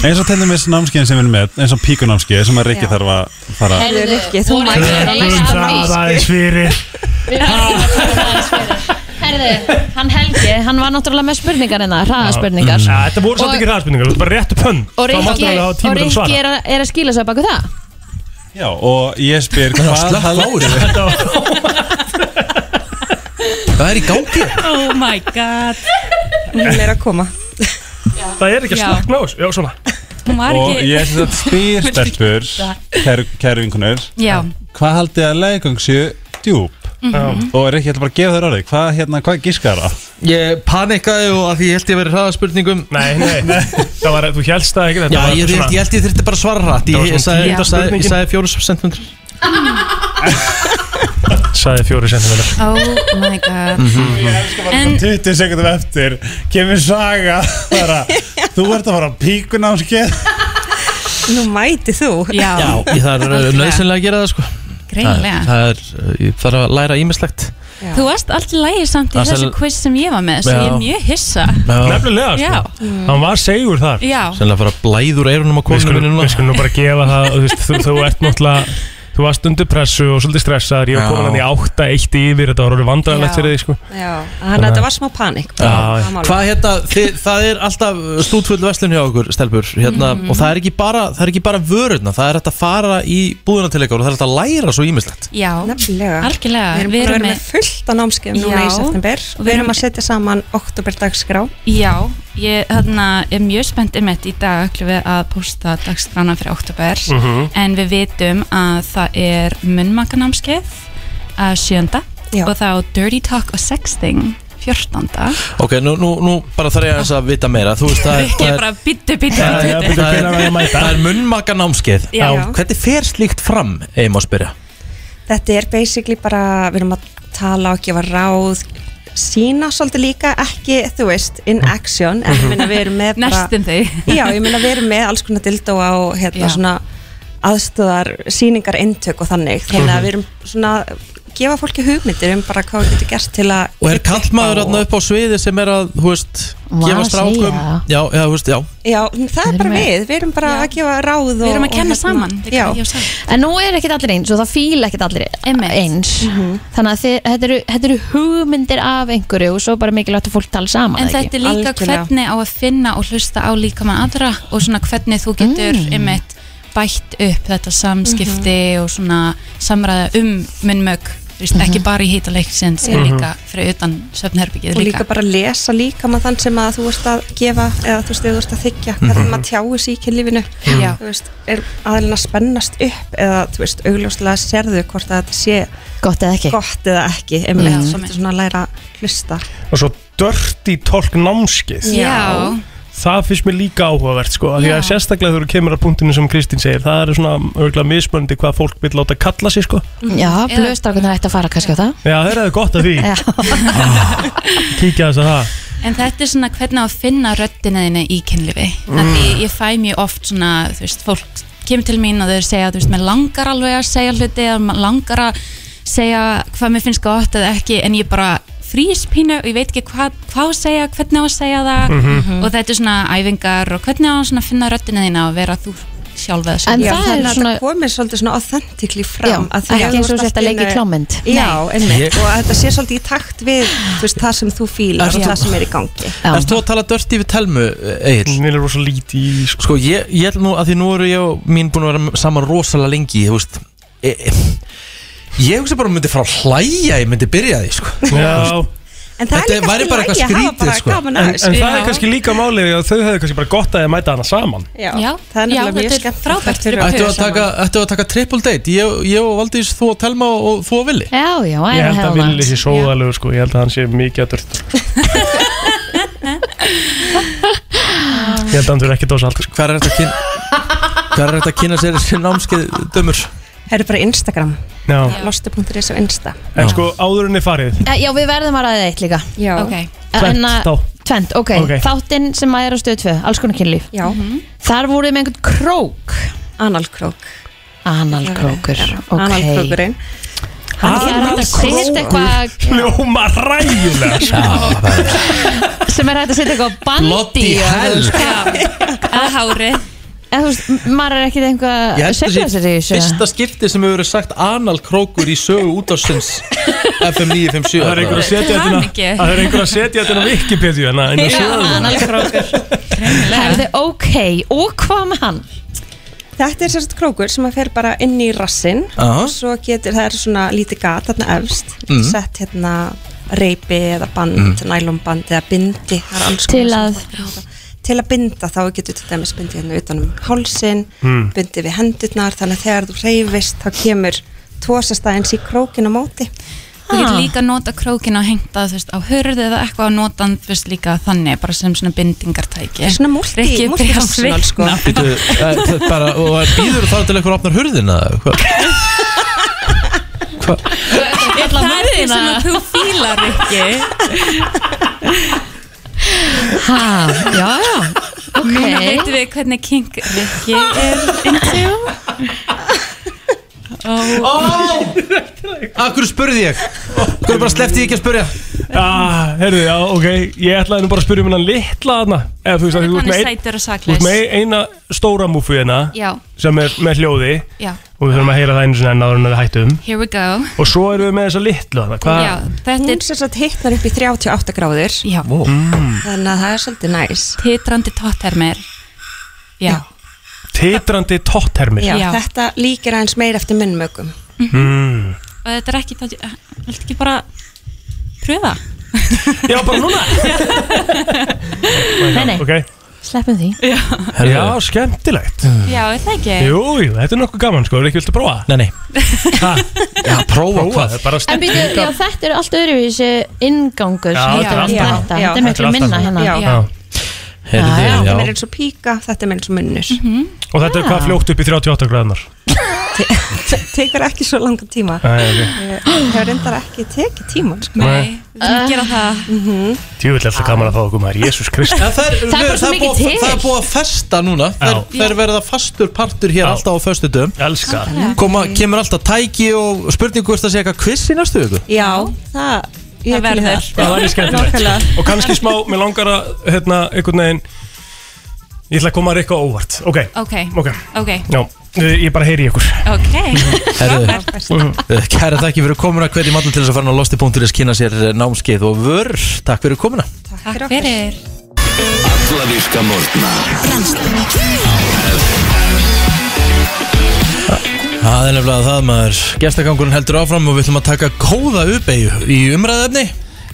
eins og til dæmis námskeiðin sem við erum með eins og píkunámskeið sem að Rikki Já. þarf að fara Heyrðu, Rikki, þú voru mætir ekki að læsa Það aðeins fyrir. Við Herðu, hann Helgi, hann var náttúrulega með spurningar það, hraðaspurningar. Ja, Þetta voru samt Og- ekki hraðspurningar, ert bara rétt hönd. Og Þá máttu Rikki, alveg hafa og tíma til að Rikki svara. er, að- er að skýla sig baku það. Já, og ég spyr hvað slökkt á þessu. Þetta var Hvað er í gangi? oh my god. Hún er að koma. Það er ekki að Já. slakna á þessu Já, svona. Hún var og ekki ég sem sagt spyr stelpur kæru, kæru vinkunur Já, hvað haldið að leðgang séu djúb Mhm. og Rikki, ég ætla bara að gefa þér orðið. Hvað, hérna, hvað gískar það? Ég panikaði og að því ég held ég að vera hraðaspurningum. Nei, nei, það var, þú hélst það ekki Já, ég, ég, svona- ég held ég þurfti bara að svara hratt. Ég, Það ég, sagði, ég, ég fjóru sentimentur Sagði fjóri sentimentar oh my god. Mhm. En 20 sekundum eftir. Kemur saga bara, þú ert að fara á píkunámskeið. Nú mæti þú. Já, Já, ég þarf Algjörlega. nöðsynlega að gera það sko greinilega. Það er, ég þarf að læra ímislegt Já. Þú varst alltaf lægi samt í Það þessu sem- quiz sem ég var með Svo Já. ég er mjög hissa. Nefnilega, Já. sko Hann var segur þar. Já, Sennilega að fara að blæður eyrunum á Við konunum skulum, minni við núna skulum nú bara gefa það þú, veist, þú, þú ert náttúrulega Þú varst undir pressu og svolítið stressaður. Ég var komin hann í átta, eitt yfir Þetta var orðið vandræðilegt fyrir þig sko. Já, þannig að þetta var smá panik. Já. Hvað hérna, þið, það er alltaf stútfull verslun hjá okkur, stelpur hérna, Mhm. og það er ekki bara, það er ekki bara vörurna, það er hægt að fara í búðuna til ykkur og það er hægt að læra svo ímislegt já, Nefnilega. Algjörlega. Við erum að vera með fullt á námskeiðum núna í september. Og við erum að setja saman oktober dagskrá Já, ég þarna, er mjög spennt um þetta í dag við að posta dagskrána fyrir oktober Mhm. en við vitum að það er munnmakanámskeið að sjönda Já. og þá Dirty Talk og Sexting fjórtánda. Ok, nú, nú, nú bara þarf ég aðeins að vita meira. Þú veist, það er, Rikki það er bara Já, já, byttu bíddu, það ég að er, það er munnmaka námskeið Já. Hvernig fer slíkt fram, eigum að spyrja? Þetta er basically bara, við erum að tala og gefa ráð sína svolítið líka ekki, þú veist, in action. En ég minna við erum með bara Næstum þau Já, ég minna við erum með alls konar dildó á hérna Já. svona aðstöðar síningar eintök og þannig. Þannig að við erum svona gefa fólki hugmyndir um bara hvað þú getur gert til að Og er kallmaður þarna upp á sviði sem er að, hú veist, gefa strákum. Já, já, þú veist, já. Já, það er bara við, við erum bara að gefa ráð og, Við erum að kenna hérna- saman. En nú er ekkert allir eins og það fíla ekkert allir eins. Þannig að þið, þetta, eru, þetta eru hugmyndir af einhverju og svo bara mikilvægt að fólk tala saman En eða þetta er líka Algjörlega. hvernig á að finna og hlusta á líka með aðra og svona hvernig þú getur Mm. einmitt bætt upp þetta samskipti og svona samræða um munnmög Vist, Mhm. ekki bara í hýta leiksins en Mhm. líka fyrir utan söfnherbyggið og líka, líka bara lesa líka maður þann sem að þú ert að gefa eða þú veist, þegar þú ert að þykja Mhm. hvernig maður tjáir sig í kynlífinu Já. þú veist, er aðeins að spennast upp eða þú veist, augljóslega sérðu hvort að þetta sé gott eða ekki, gott eða ekki einmitt, svolítið svona að læra hlusta Og svo dirty talk námskið Já. Það finnst mér líka áhugavert sko af Því að sérstaklega þegar þú kemur að punktinu sem Kristín segir Það er svona örgulega mismöndi hvað fólk vil láta kalla sig sko. Já, blöðstrákunar ætti að fara kannski á það. Já, þeir eru gott af því. Já. Kíkja þess að það. En þetta er svona hvernig að finna röddinaðina í kynlífi. Mm. Því ég fæ mjög oft svona, þú veist, fólk kemur til mín og þau segja, þú veist, mér langar alveg að segja hluti langar að segja hvað mér finnst gott eða ekki en ég bara frýs pínu og ég veit ekki hvað, hvað að segja, hvernig á að segja það Mhm. og þetta er svona æfingar og hvernig á að svona finna röddinaðina og vera þú sjálf eða En Já, það er að svona- þetta komir svolítið svona authentically fram Já, að því ekki að eins og að í einu- klámynd. Já, einmitt, og að þetta sé svolítið í takt við veist, það sem þú fílar og það sem er í gangi Já. Erst þú að tala dörti við telmu, Egil? Mér er rosa lítið í sko. Sko, ég, ég held nú að því nú eru ég og mín búin að vera saman rosalega lengi, þú veist e, e, Ég hugsa bara að myndi frá hlæja, ég myndi byrja því, sko. Já. En það Þetta er líka væri bara eitthvað allt í lagi að hafa skrítið, bara sko. gaman En, að en þessu. það er kannski líka málið að þau hefðu kannski bara gott að þið mæta hana saman. Já, Já, það er já, nefnilega mjög þetta er skemmt frábært fyrir Ættu að taka, ættu að taka triple date? Ég, ég og Valdís, þú og Telma og, og þú og Willi? Já, já, Ég held að villi sé sóðalegu sko, ég held að hann sé mikið að dört Ég held að hann þurfi ekki dósa allt sko. Hvað er þetta að kynna Hvað er þetta að kynna sér þessi námskeið dömur? Það eru bara Instagram, Já. lostu.is og Insta. En sko áður en er farið. Já, við verðum að ræða eitt líka. Já, Ok, Tvennt En að- þá. Tvent, ok, Ok. þáttinn sem að er á stöð 2 alls konar kynlíf. Já, Þar voruð með einhvern krók. Analkrók. Analkrókur, ok. Analkrókurinn. Hann er hægt að setja eitthvað Hljóma ræðilega sko. sem er hægt að setja eitthvað bandi Bloody hell. að hári En þú veist, maður er ekkert einhvað að sveifla sér í þessu fyrsta skipti sem hefur verið sagt analkrókur í sögu út ásins FM 957 Það er einhver að setja þetta. Það er einhver að setja þetta á Wikipedia en að söguna Analkrókur Herði, ok, og hvað með hann? Þetta er sérst krókur sem að fer bara inn í rassin Aha. og svo getur, það er svona lítið gat þarna efst, Mhm. sett hérna reypi eða band, mm. nælonband eða bindi það er alls Til að-. Til að binda þá getur til dæmis bindið hérna utan um hálsin Mm. bindið við hendurnar þannig að þegar þú reyfist þá kemur tósastæðins í krókin á móti Þú getur Ah. líka nota krókin og hengta á hörðu eða eitthvað og nota hann þú veist, líka þannig, bara sem svona bindingartæki er svona er byrjað að multifunctional, sko. eh, og býður þá til einhver opnar hurðina eða hvað? Að Það er því sem að þú fílar ekki Ha, já, já Núna Ok veitum við hvernig King Rikki er into Akkur spurði ég? Akkur bara sleppti ég ekki að spurja Já, heyrðu, já, ok. Ég ætlaði nú bara að spyrja um hennan litla þarna. Eða þú veist að þú ert með ein- sætur og Þú ert saklaus með eina stóra múfu hérna Já, sem er með hljóði já, og við þurfum að heyra það einu sinni enn áður en við hættum. Here we go. Og svo erum við með þessa litlu þarna. Hvað? Já, þetta hún er sem sagt hittnar upp í 38 gráður. Já, þannig að það er svolítið næs. Titrandi tóttermir Já, Titrandi tóttermir. Já, Já. þetta líkir aðeins meir eftir munnmögum mm. og þetta er ekki það, viltu ekki bara pröfa? Já, bara núna. Nei, nei, Ok, sleppum því. Já, skemmtilegt. Já, er það ekki? Jú, jú, þetta er nokkuð gaman sko, er ekki viltu prófa? Nei, nei. Ha, Já, prófa prófa, hvað? það er bara En býtu, já, þetta er allt öðruvísi ingangur Já, þetta er en alltaf- þetta. Já, Þetta er miklu er minna alltaf- hérna. Já. Já. Heyrðu, Já, já. þetta er já eins og píka, þetta er eins og munnur. Og þetta er hvað fljótt upp í 38 gráðunar te tekur ekki svo langan tíma. Nei, ok. Ég hefur reyndar ekki tekið tíman sko. Nei. við þurfum að gera það. Djúvill alltaf gaman að fá okkur maður, Jésús Kristi Það er, Það er bara svo það mikið búið- til. Það er búið að festa núna. Þeir, Já. þeir verða fastur partur hér alltaf á föstu dögum Elska Koma, Kemur alltaf tæki og spurningu hvort það sé eitthvað quiz í næstu Já, það, Það verður. Það. Væri skemmtilegt. Og kannski smá, mér langar að hérna, einhvern veginn Ég ætla að koma að á óvart. Ok, Ok, ok. Ok, Já, ég bara heyri ykkur. Ok. Herðu, eh, Kæra þakki fyrir komuna. Hvernig maður til þess að fara á losti.is Kynna sér eh, námskeið og vör. Takk fyrir komuna. Takk fyrir Alla virka morgna Það er nefnilega það maður. Gestagangurinn heldur áfram og við ætlum að taka góða uppeyju í umræðefni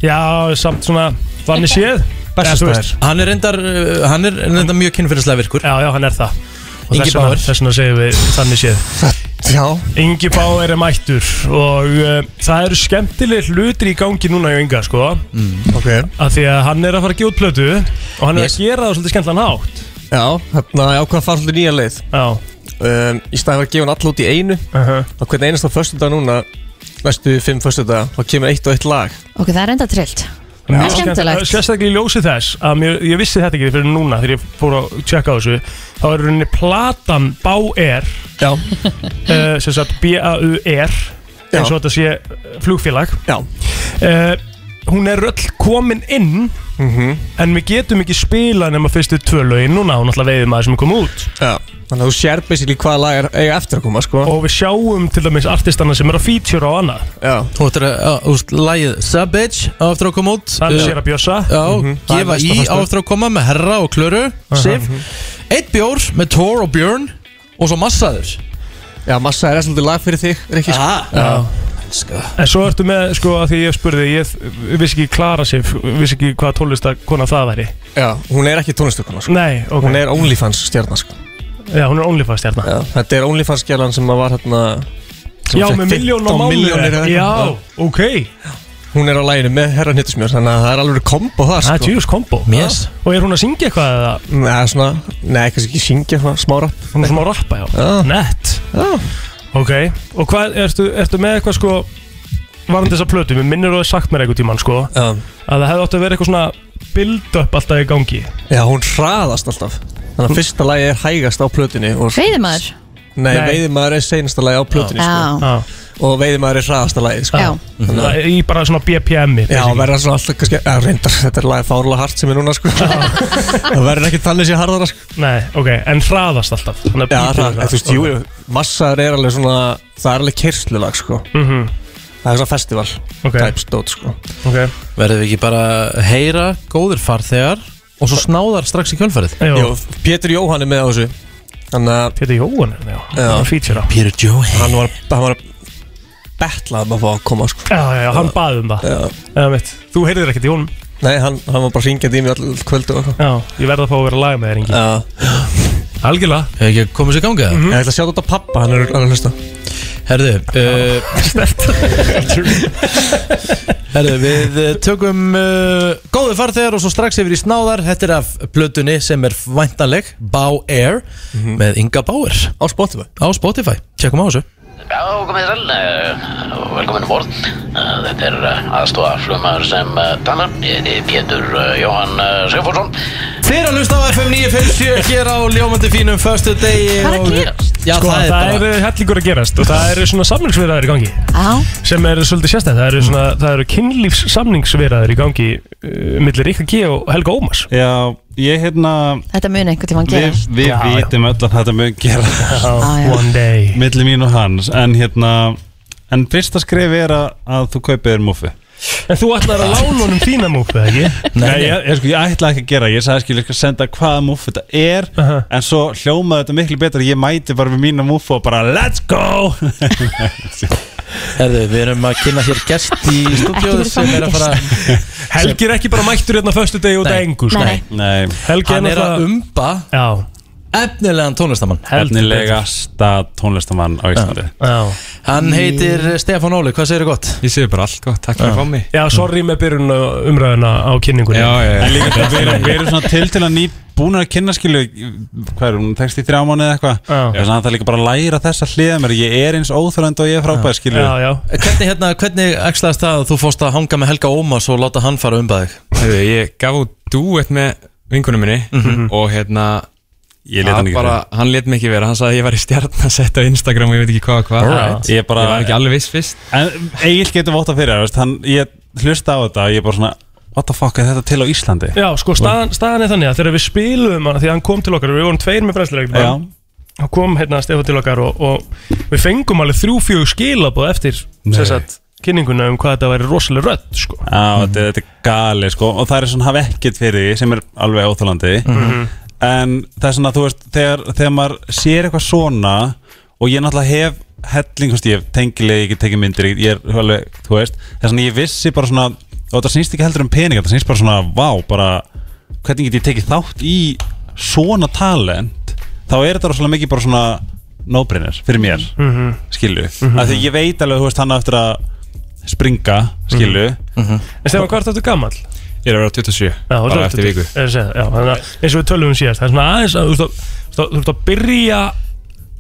Já, samt svona Þannig séð. Veist. Hann er reyndar, uh, hann er reyndar mjög kynfyrirslega virkur. Já, já, hann er það. Og Ingi þess vegna- Bauer. Þess vegna segjum við þannig séð. Já. Ingi Báir er mættur Og uh, það eru skemmtileg hlutir í gangi núna hjá Inga, sko. Mm. Ok. Af því að hann er að fara að gefa út plötu Og hann er Yes. að gera það á svolítið skemmtilegan hátt. Já, hérna ákvað að fara svolítið nýja leið? Já um, Í staðið að gefa hann all út í einu. Uh -huh. Og hvernig einasta föstudag núna Næstu fimm föstudag Þá kemur eitt og eitt lag. Ok, það er enda trillt. Mjög Það er skemmtilegt. Sérstaklega í ljósi þess að mér, ég vissi þetta ekki fyrir núna þegar ég fór að tjekka á þessu. Þá er rauninni platan Bá-Air Já. uh, sem sagt B-A-U-R eins og þetta sé flugfélag. Já. Uh, hún er öll komin inn Mhm. en við getum ekki spila nema fyrstu tvö lögin núna hún alltaf veiðum að sem er komið út. Já. Þannig að þú sér basically hvaða lag er eiga eftir að koma sko. Og við sjáum til dæmis artistana sem er að feature á annað. Já. Þú ættir að, uh, úst, lagið Savage á eftir að koma út. Það er sér að bjössa Já, Mhm. Það gefa í á eftir að koma með Herra og Klöru Sif. Eitt bjór með Thor og Björn Og svo massaður. Já, massa er svolítið lag fyrir þig, er ekki sko ah, Já. Elska En svo ertu með, sko, að því ég spurði, ég vissi ekki Klara Sif, vissi ekki hvaða tónlistakona það væri. Já, hún er ekki tónlistökuna sko Nei, ok. Hún er OnlyFans stjarnar sko Já, hún er OnlyFans stjarnar. Já, þetta er OnlyFans stjarnan sem var hérna sem Já, með miljón á 15 mánuði. milljónir eða Já, ok. Hún er á læginu með herra hnittismjör Þannig að það er alveg kombo þar Það er sko djús kombo. Yes. Og er hún að syngja eitthvað eða? Nei, svona, nei, kannski ekki syngja svona smára Hún er svona rappa, já. Já. Ok, og hvað, ertu, ertu með eitthvað, sko, varandi þessa plötu, mér minnir þú að sagt mér einhvern tímann, sko, Já að það hefði átt að vera eitthvað svona build-up alltaf í gangi. Já, hún hraðast alltaf Þannig að fyrsta lagi er hægast á plötunni og, Veiðimaður Nei, Nei. veiðimaður er seinasta lagi á plötunni sko. Já, Já. Og veiðimaður er hraðasta lagi sko. er Í bara svona BPM-i. Já, verða svona alltaf kannski Já, reyndar, þetta er lagi fárlega hart sem er núna sko. Það verður ekki þannig sér harðara sko. Nei, ok, en hraðast alltaf. Já, er þú veist, jú, jú, massaður er alveg svona Það er alveg kerslulag sko. Mhm, Það er svona festival Ok. type stót sko. ok. Verðum við ekki bara að heyra góðir farþegar Og svo snáðar strax í Jú, Pétur Jóhann er með á þessu Pétur Jóhann er já. Er hann var, hann var betlað um að fá að koma sko. Já, já, já, hann baði um það. Já. Veit. Þú heyrðir ekkert í honum. Nei, hann, hann var bara ringjandi í mig all, kvöldu og eitthvað Já, ég verð að fá að vera lag með þér, Ingi. Já, Algjörlega. Hefur ekki komið sér í gangi það? ég ætla að sjá þetta pappa, hann er hann er að hlusta Herðu uh, Herðu, við uh, tökum uh, góði farþegar og svo strax yfir í snáðar Þetta er af plötunni sem er væntanleg Bá Air með Inga Bauer Á Spotify á Spotify Tjekkum á þessu Já, komið þér sæl eh, og velkomin um borð. Eh, Þetta er aðstofa flugmaður sem eh, talar. Ég heiti Pétur eh, Jóhann eh, Sigfússon. Þið er að hlusta á FM 957 hér á Ljómandi fínum Föstu degi Hvað er að gerast? Já, Sko, það er það bara er hellingur að gerast og það eru svona samningsviðraður í gangi Já, sem eru svolítið sérstæð. Það eru, svona, það eru kynlífssamningsviðraður í gangi uh, millir Rikka G og Helga Ómars. Já, ég hérna þetta mun einhvern Við, gerast við Já, já. vitum öll að þetta mun gera Já. One day. Milli mín og hans En hérna En fyrsta skrif er að, að þú kaupir þér muffi En þú ætlar að lána honum þína múfið, ekki? Nei, ég, ég, sko, ég ætla ekki að gera Ég sagði skil, ég skal senda hvaða muffi þetta er Aha. En svo hljómaði þetta miklu betur Ég mæti bara við mína muffi og bara Let's go Herðu, við erum að kynna hér gest í stúdíóðu verið sem er að fara Helgi er ekki bara mættur hérna föstu degi út af Nei. engu, sko. Nei, nei. Nei, Helgi er að umba Já, efnilegan tónlistamann Efnilegasta tónlistamann á Íslandi. Já. Hann heitir Stefán Óli, hvað segir gott? Ég segi bara allt gott, takk fyrir að fá mig. Já, sorry með byrjun umræðuna á kynningunni. Já, já, já. Líka við erum, við erum svona til til að ný búin að kynna skilu hvað er hún, tekst í þrjá mánu eða eitthvað? Þess að það er líka bara að læra þessa hliða mér. Ég er eins óþörend og ég er frábæð skilu Hvernig, hérna, hvernig ekslaðist það að þú fórst að hanga með Helga Ómas og láta hann fara um bæðig? Hefðu, ég gaf út duett með vinkunum minni Mhm. og hérna Ég lét hann ekki bara, vera. Hann let mig ekki vera, hann sagði að ég var í stjarnasett á Instagram og ég veit ekki hvað og hvað Alright. Ég bara- Ég var ekki alveg viss fyrst En Egil getur votta fyrir veist, hann, ég hlusta á þetta ég er bara svona what the fuck er þetta til á Íslandi Já, sko, staðan, staðan er þannig að þegar við spilum hann, því að hann kom til okkar, við vorum tveir með Já. brennsluleiknum þá kom hérna Stefán til okkar og, og við fengum alveg þrjú fjög skilabóð eftir sagt, kynninguna um hvað þetta væri rosalega rödd sko. Já, þetta, er- þetta er gali sko og það er svona hafa ekkert fyrir því sem er alveg óþálandi Mhm. En það er svona, þú veist, þegar, þegar maður sér eitthvað svona og ég náttúrulega hef helling, þú veist, ég hef tengileg, ég get tekið myndir, ég er alveg, þú veist það er svona, ég vissi bara svona og það snýst ekki heldur um peninga, það snýst bara svona vá, bara, hvernig get ég tekið þátt í svona talent þá er þetta rosalega mikið bara svona no-brainer fyrir mér, Mhm. skilju Mhm. af því ég veit alveg, þú veist, hann eftir að springa, skilju En Stefán, hvað er þetta gammal? Ég er að vera 27, Já, bara eftir viku. Er að já, þannig að eins og við tölum um síðast það er svona aðeins að þú veist að- þú veist að- að byrja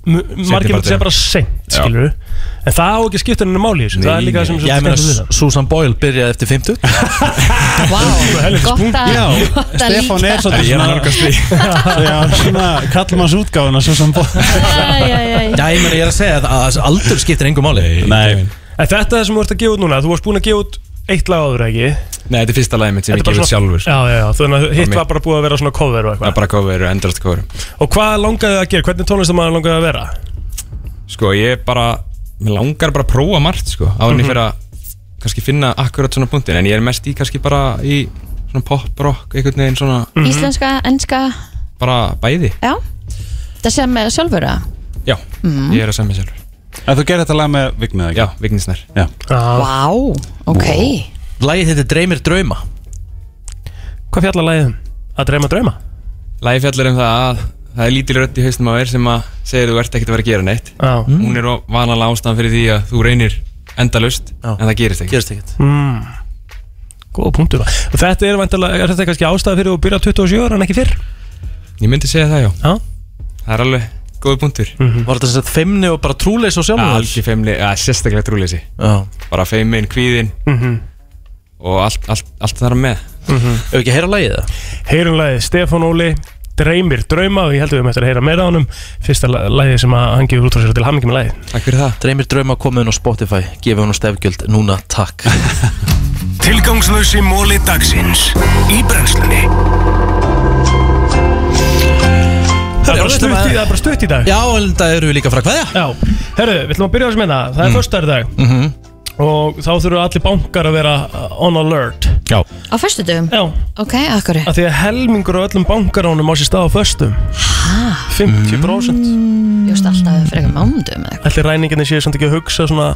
margir bara myndi segja bara seint, Já. skilur en það á ekki að skipta henni máli í þessu það er líka það sem ég meina, við það. Susan Boyle byrjaði eftir 50 Gott að, gott að Stefán er svolítið Ég er að því. Já, svona kallmanns Æ, æ, æ. Já, ég meina, ég er að segja að að aldur skiptir engum máli. Nei. En þetta er það sem þú ert að gefa út núna þú varst búin að gefa út eitt lag áður ekki? Nei, þetta er fyrsta lagið mitt sem ég er gefið sjálfur. Já, já, já, þannig að hitt var bara búið að vera svona cover og Það eitthvað er bara cover og endrast cover. Og hvað langaði að gera, hvernig tónlistamæður langaði að vera? Sko, ég bara, mér langar bara að prófa margt, sko. Áður en ég Mhm. fyrir að kannski finna akkurat svona punktin En ég er mest í kannski bara í svona pop, rock, einhvern veginn svona Mhm. Íslenska, enska. Bara bæði. Já. Það sem með sjálfur að Já, Mhm. ég er að semja sjálfur En þú gerir þetta lag með Vignið ekki? Já, Vignisnær Já. Vá, ok. Lægið þetta Dreymir Drauma. Hvað fjallar lagið um? Að dreyma drauma? Lagi fjallar um það að það er lítil rödd í haustum á þér sem að segir þú ert ekkert að vera að gera neitt. Já. Hún er vanalega ástæðan fyrir því að þú reynir endalaust en það gerist ekkert. Gerist ekkert. Mm. Góða punktur. Og þetta er, væntanlega- er þetta kannski ástæða fyrir að byrja á 27 ára en ekki fyrr? Ég myndi segja það já. Já. Það er alveg góði punktur Var þetta sett feimni og bara trúleis og Já, sjálfur alls í feimni, ja, sérstaklega trúleysi. Já. Bara feimin, kvíðin Mhm. og allt, allt, allt þar með. Ef ekki að heyra lagið það? Heyrum lagið Stefán Óli Dreymir drauma og ég heldur við um eftir að heyra meira á honum. Fyrsta la- lagið sem að hann gefur út á sér til hamingi með lagið. Takk fyrir það. Dreymir Drauma komið inn á Spotify. Gefið hún stefgjöld núna, takk. Tilgangslösi móli dagsins. Í brennslunni stutt í, það er bara stutt í dag. Já, en það eru við líka frá hvaðja Já, herru, við ætlum að byrja á þessum hérna. Það er mm. föstudagur. Í dag Mhm. Og þá þurfum allir bankar að vera uh, on alert. Já. Á föstu dögum? Já. Ok, akkur Af því að helmingur á öllum bankaránum á sér stað á föstum. Hæ? 50% Just alltaf frekar mándum eða eitthvað. Allir ræninginni séu samt ekki að hugsa svona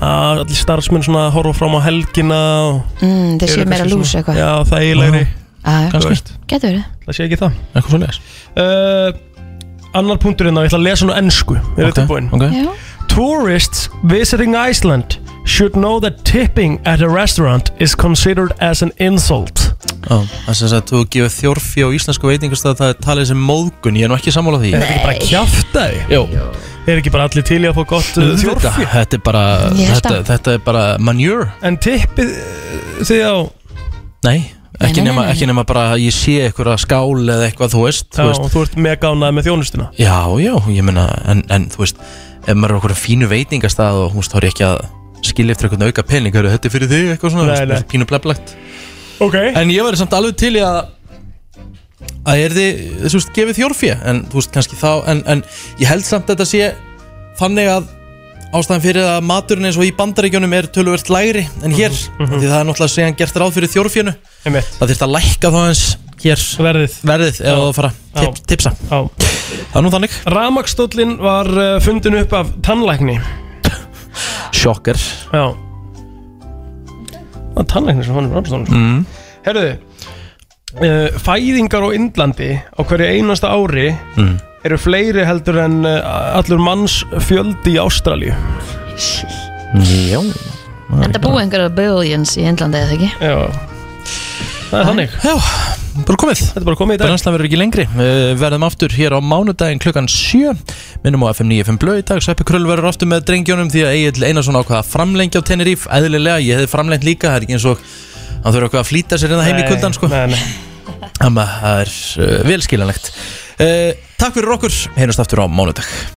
að allir starfsmenn svona horfa fram á helgina og Mm, þeir séu meira lús eitthvað. Já, það er eiginlegri veist. Getur verið. Það sé ekki það. Eitthvað svo leiðis uh, Annar punkturinn á, ég ætla að lesa nú ennsku Við erum Ok, tilbúin? ok. Já. Tourists visiting Iceland should know that tipping at a restaurant is considered as an insult. Já, það er sem sagt, þú gefur þjórfi á íslensku veitingastað það er talið sem móðgun, ég er nú ekki sammála því. Er þetta ekki bara kjaftaði? Jó. Er ekki bara allir til í að fá gott uh, þjórfi? Þetta er bara, þetta, að- þetta er bara manure. En tippið þið á Nei, ekki, nei, nema, nei, nei. ekki nema bara að ég sé eitthvað skál eða eitthvað, þú veist, Já, þú veist. og þú ert mega ánægð með þjónustuna Já, já, ég meina, en, en þú veist ef maður er okkur fínu veitingastað og þú veist, þá er ég ekki að skilja eftir eitthvað auka pening heyrðu, þetta er fyrir þig, eitthvað svona, Nei, þú veist, nei. pínu bleblagt Ok En ég væri samt alveg til í að að er þið, þú veist, gefið þjórfjö en þú veist, kannski þá, en, en ég held samt að þetta sé þannig að ástæðan fyrir að maturinn eins og í bandaríkjunum er töluvert lægri en hér, mhm. því það er náttúrulega segjan gert ráð fyrir þjórfjönu, það þurft að lækka þá eins hér. Verðið. Verðið ef þú fara tip, tipsa. Já. það er nú þannig. Ramakstóllin var uh, fundin upp af tannlækni. Sjokker Já. Það var tannlækni sem fann upp ramakstóllin sko. mm. Herðu uh, Fæðingar á Indlandi á hverju einasta ári Mm. Eru fleiri heldur en uh, allur manns fjöldi í Ástralíu? Já. En það búið einhverja billions í Indlandi eða ekki? Já. Það er þannig. Já, bara komið. Þetta er bara komið í dag. Brennslan verður ekki lengri. Við verðum aftur hér á mánudaginn klukkan 7 Minnum á FM 95 blöð í dag. Sveppi Krull verður aftur með drengjónum Því að Egil Einarsson ákvaða að framlengja á Teneríf Eðlilega, ég hefði framlengt líka Það er ekki eins og hann þurfa eitthvað að flýta sér hérna heim í kuldan sko. nei, nei. Þannig að það er uh, velskiljanlegt uh, Takk fyrir okkur, heyrjumst aftur á mánudag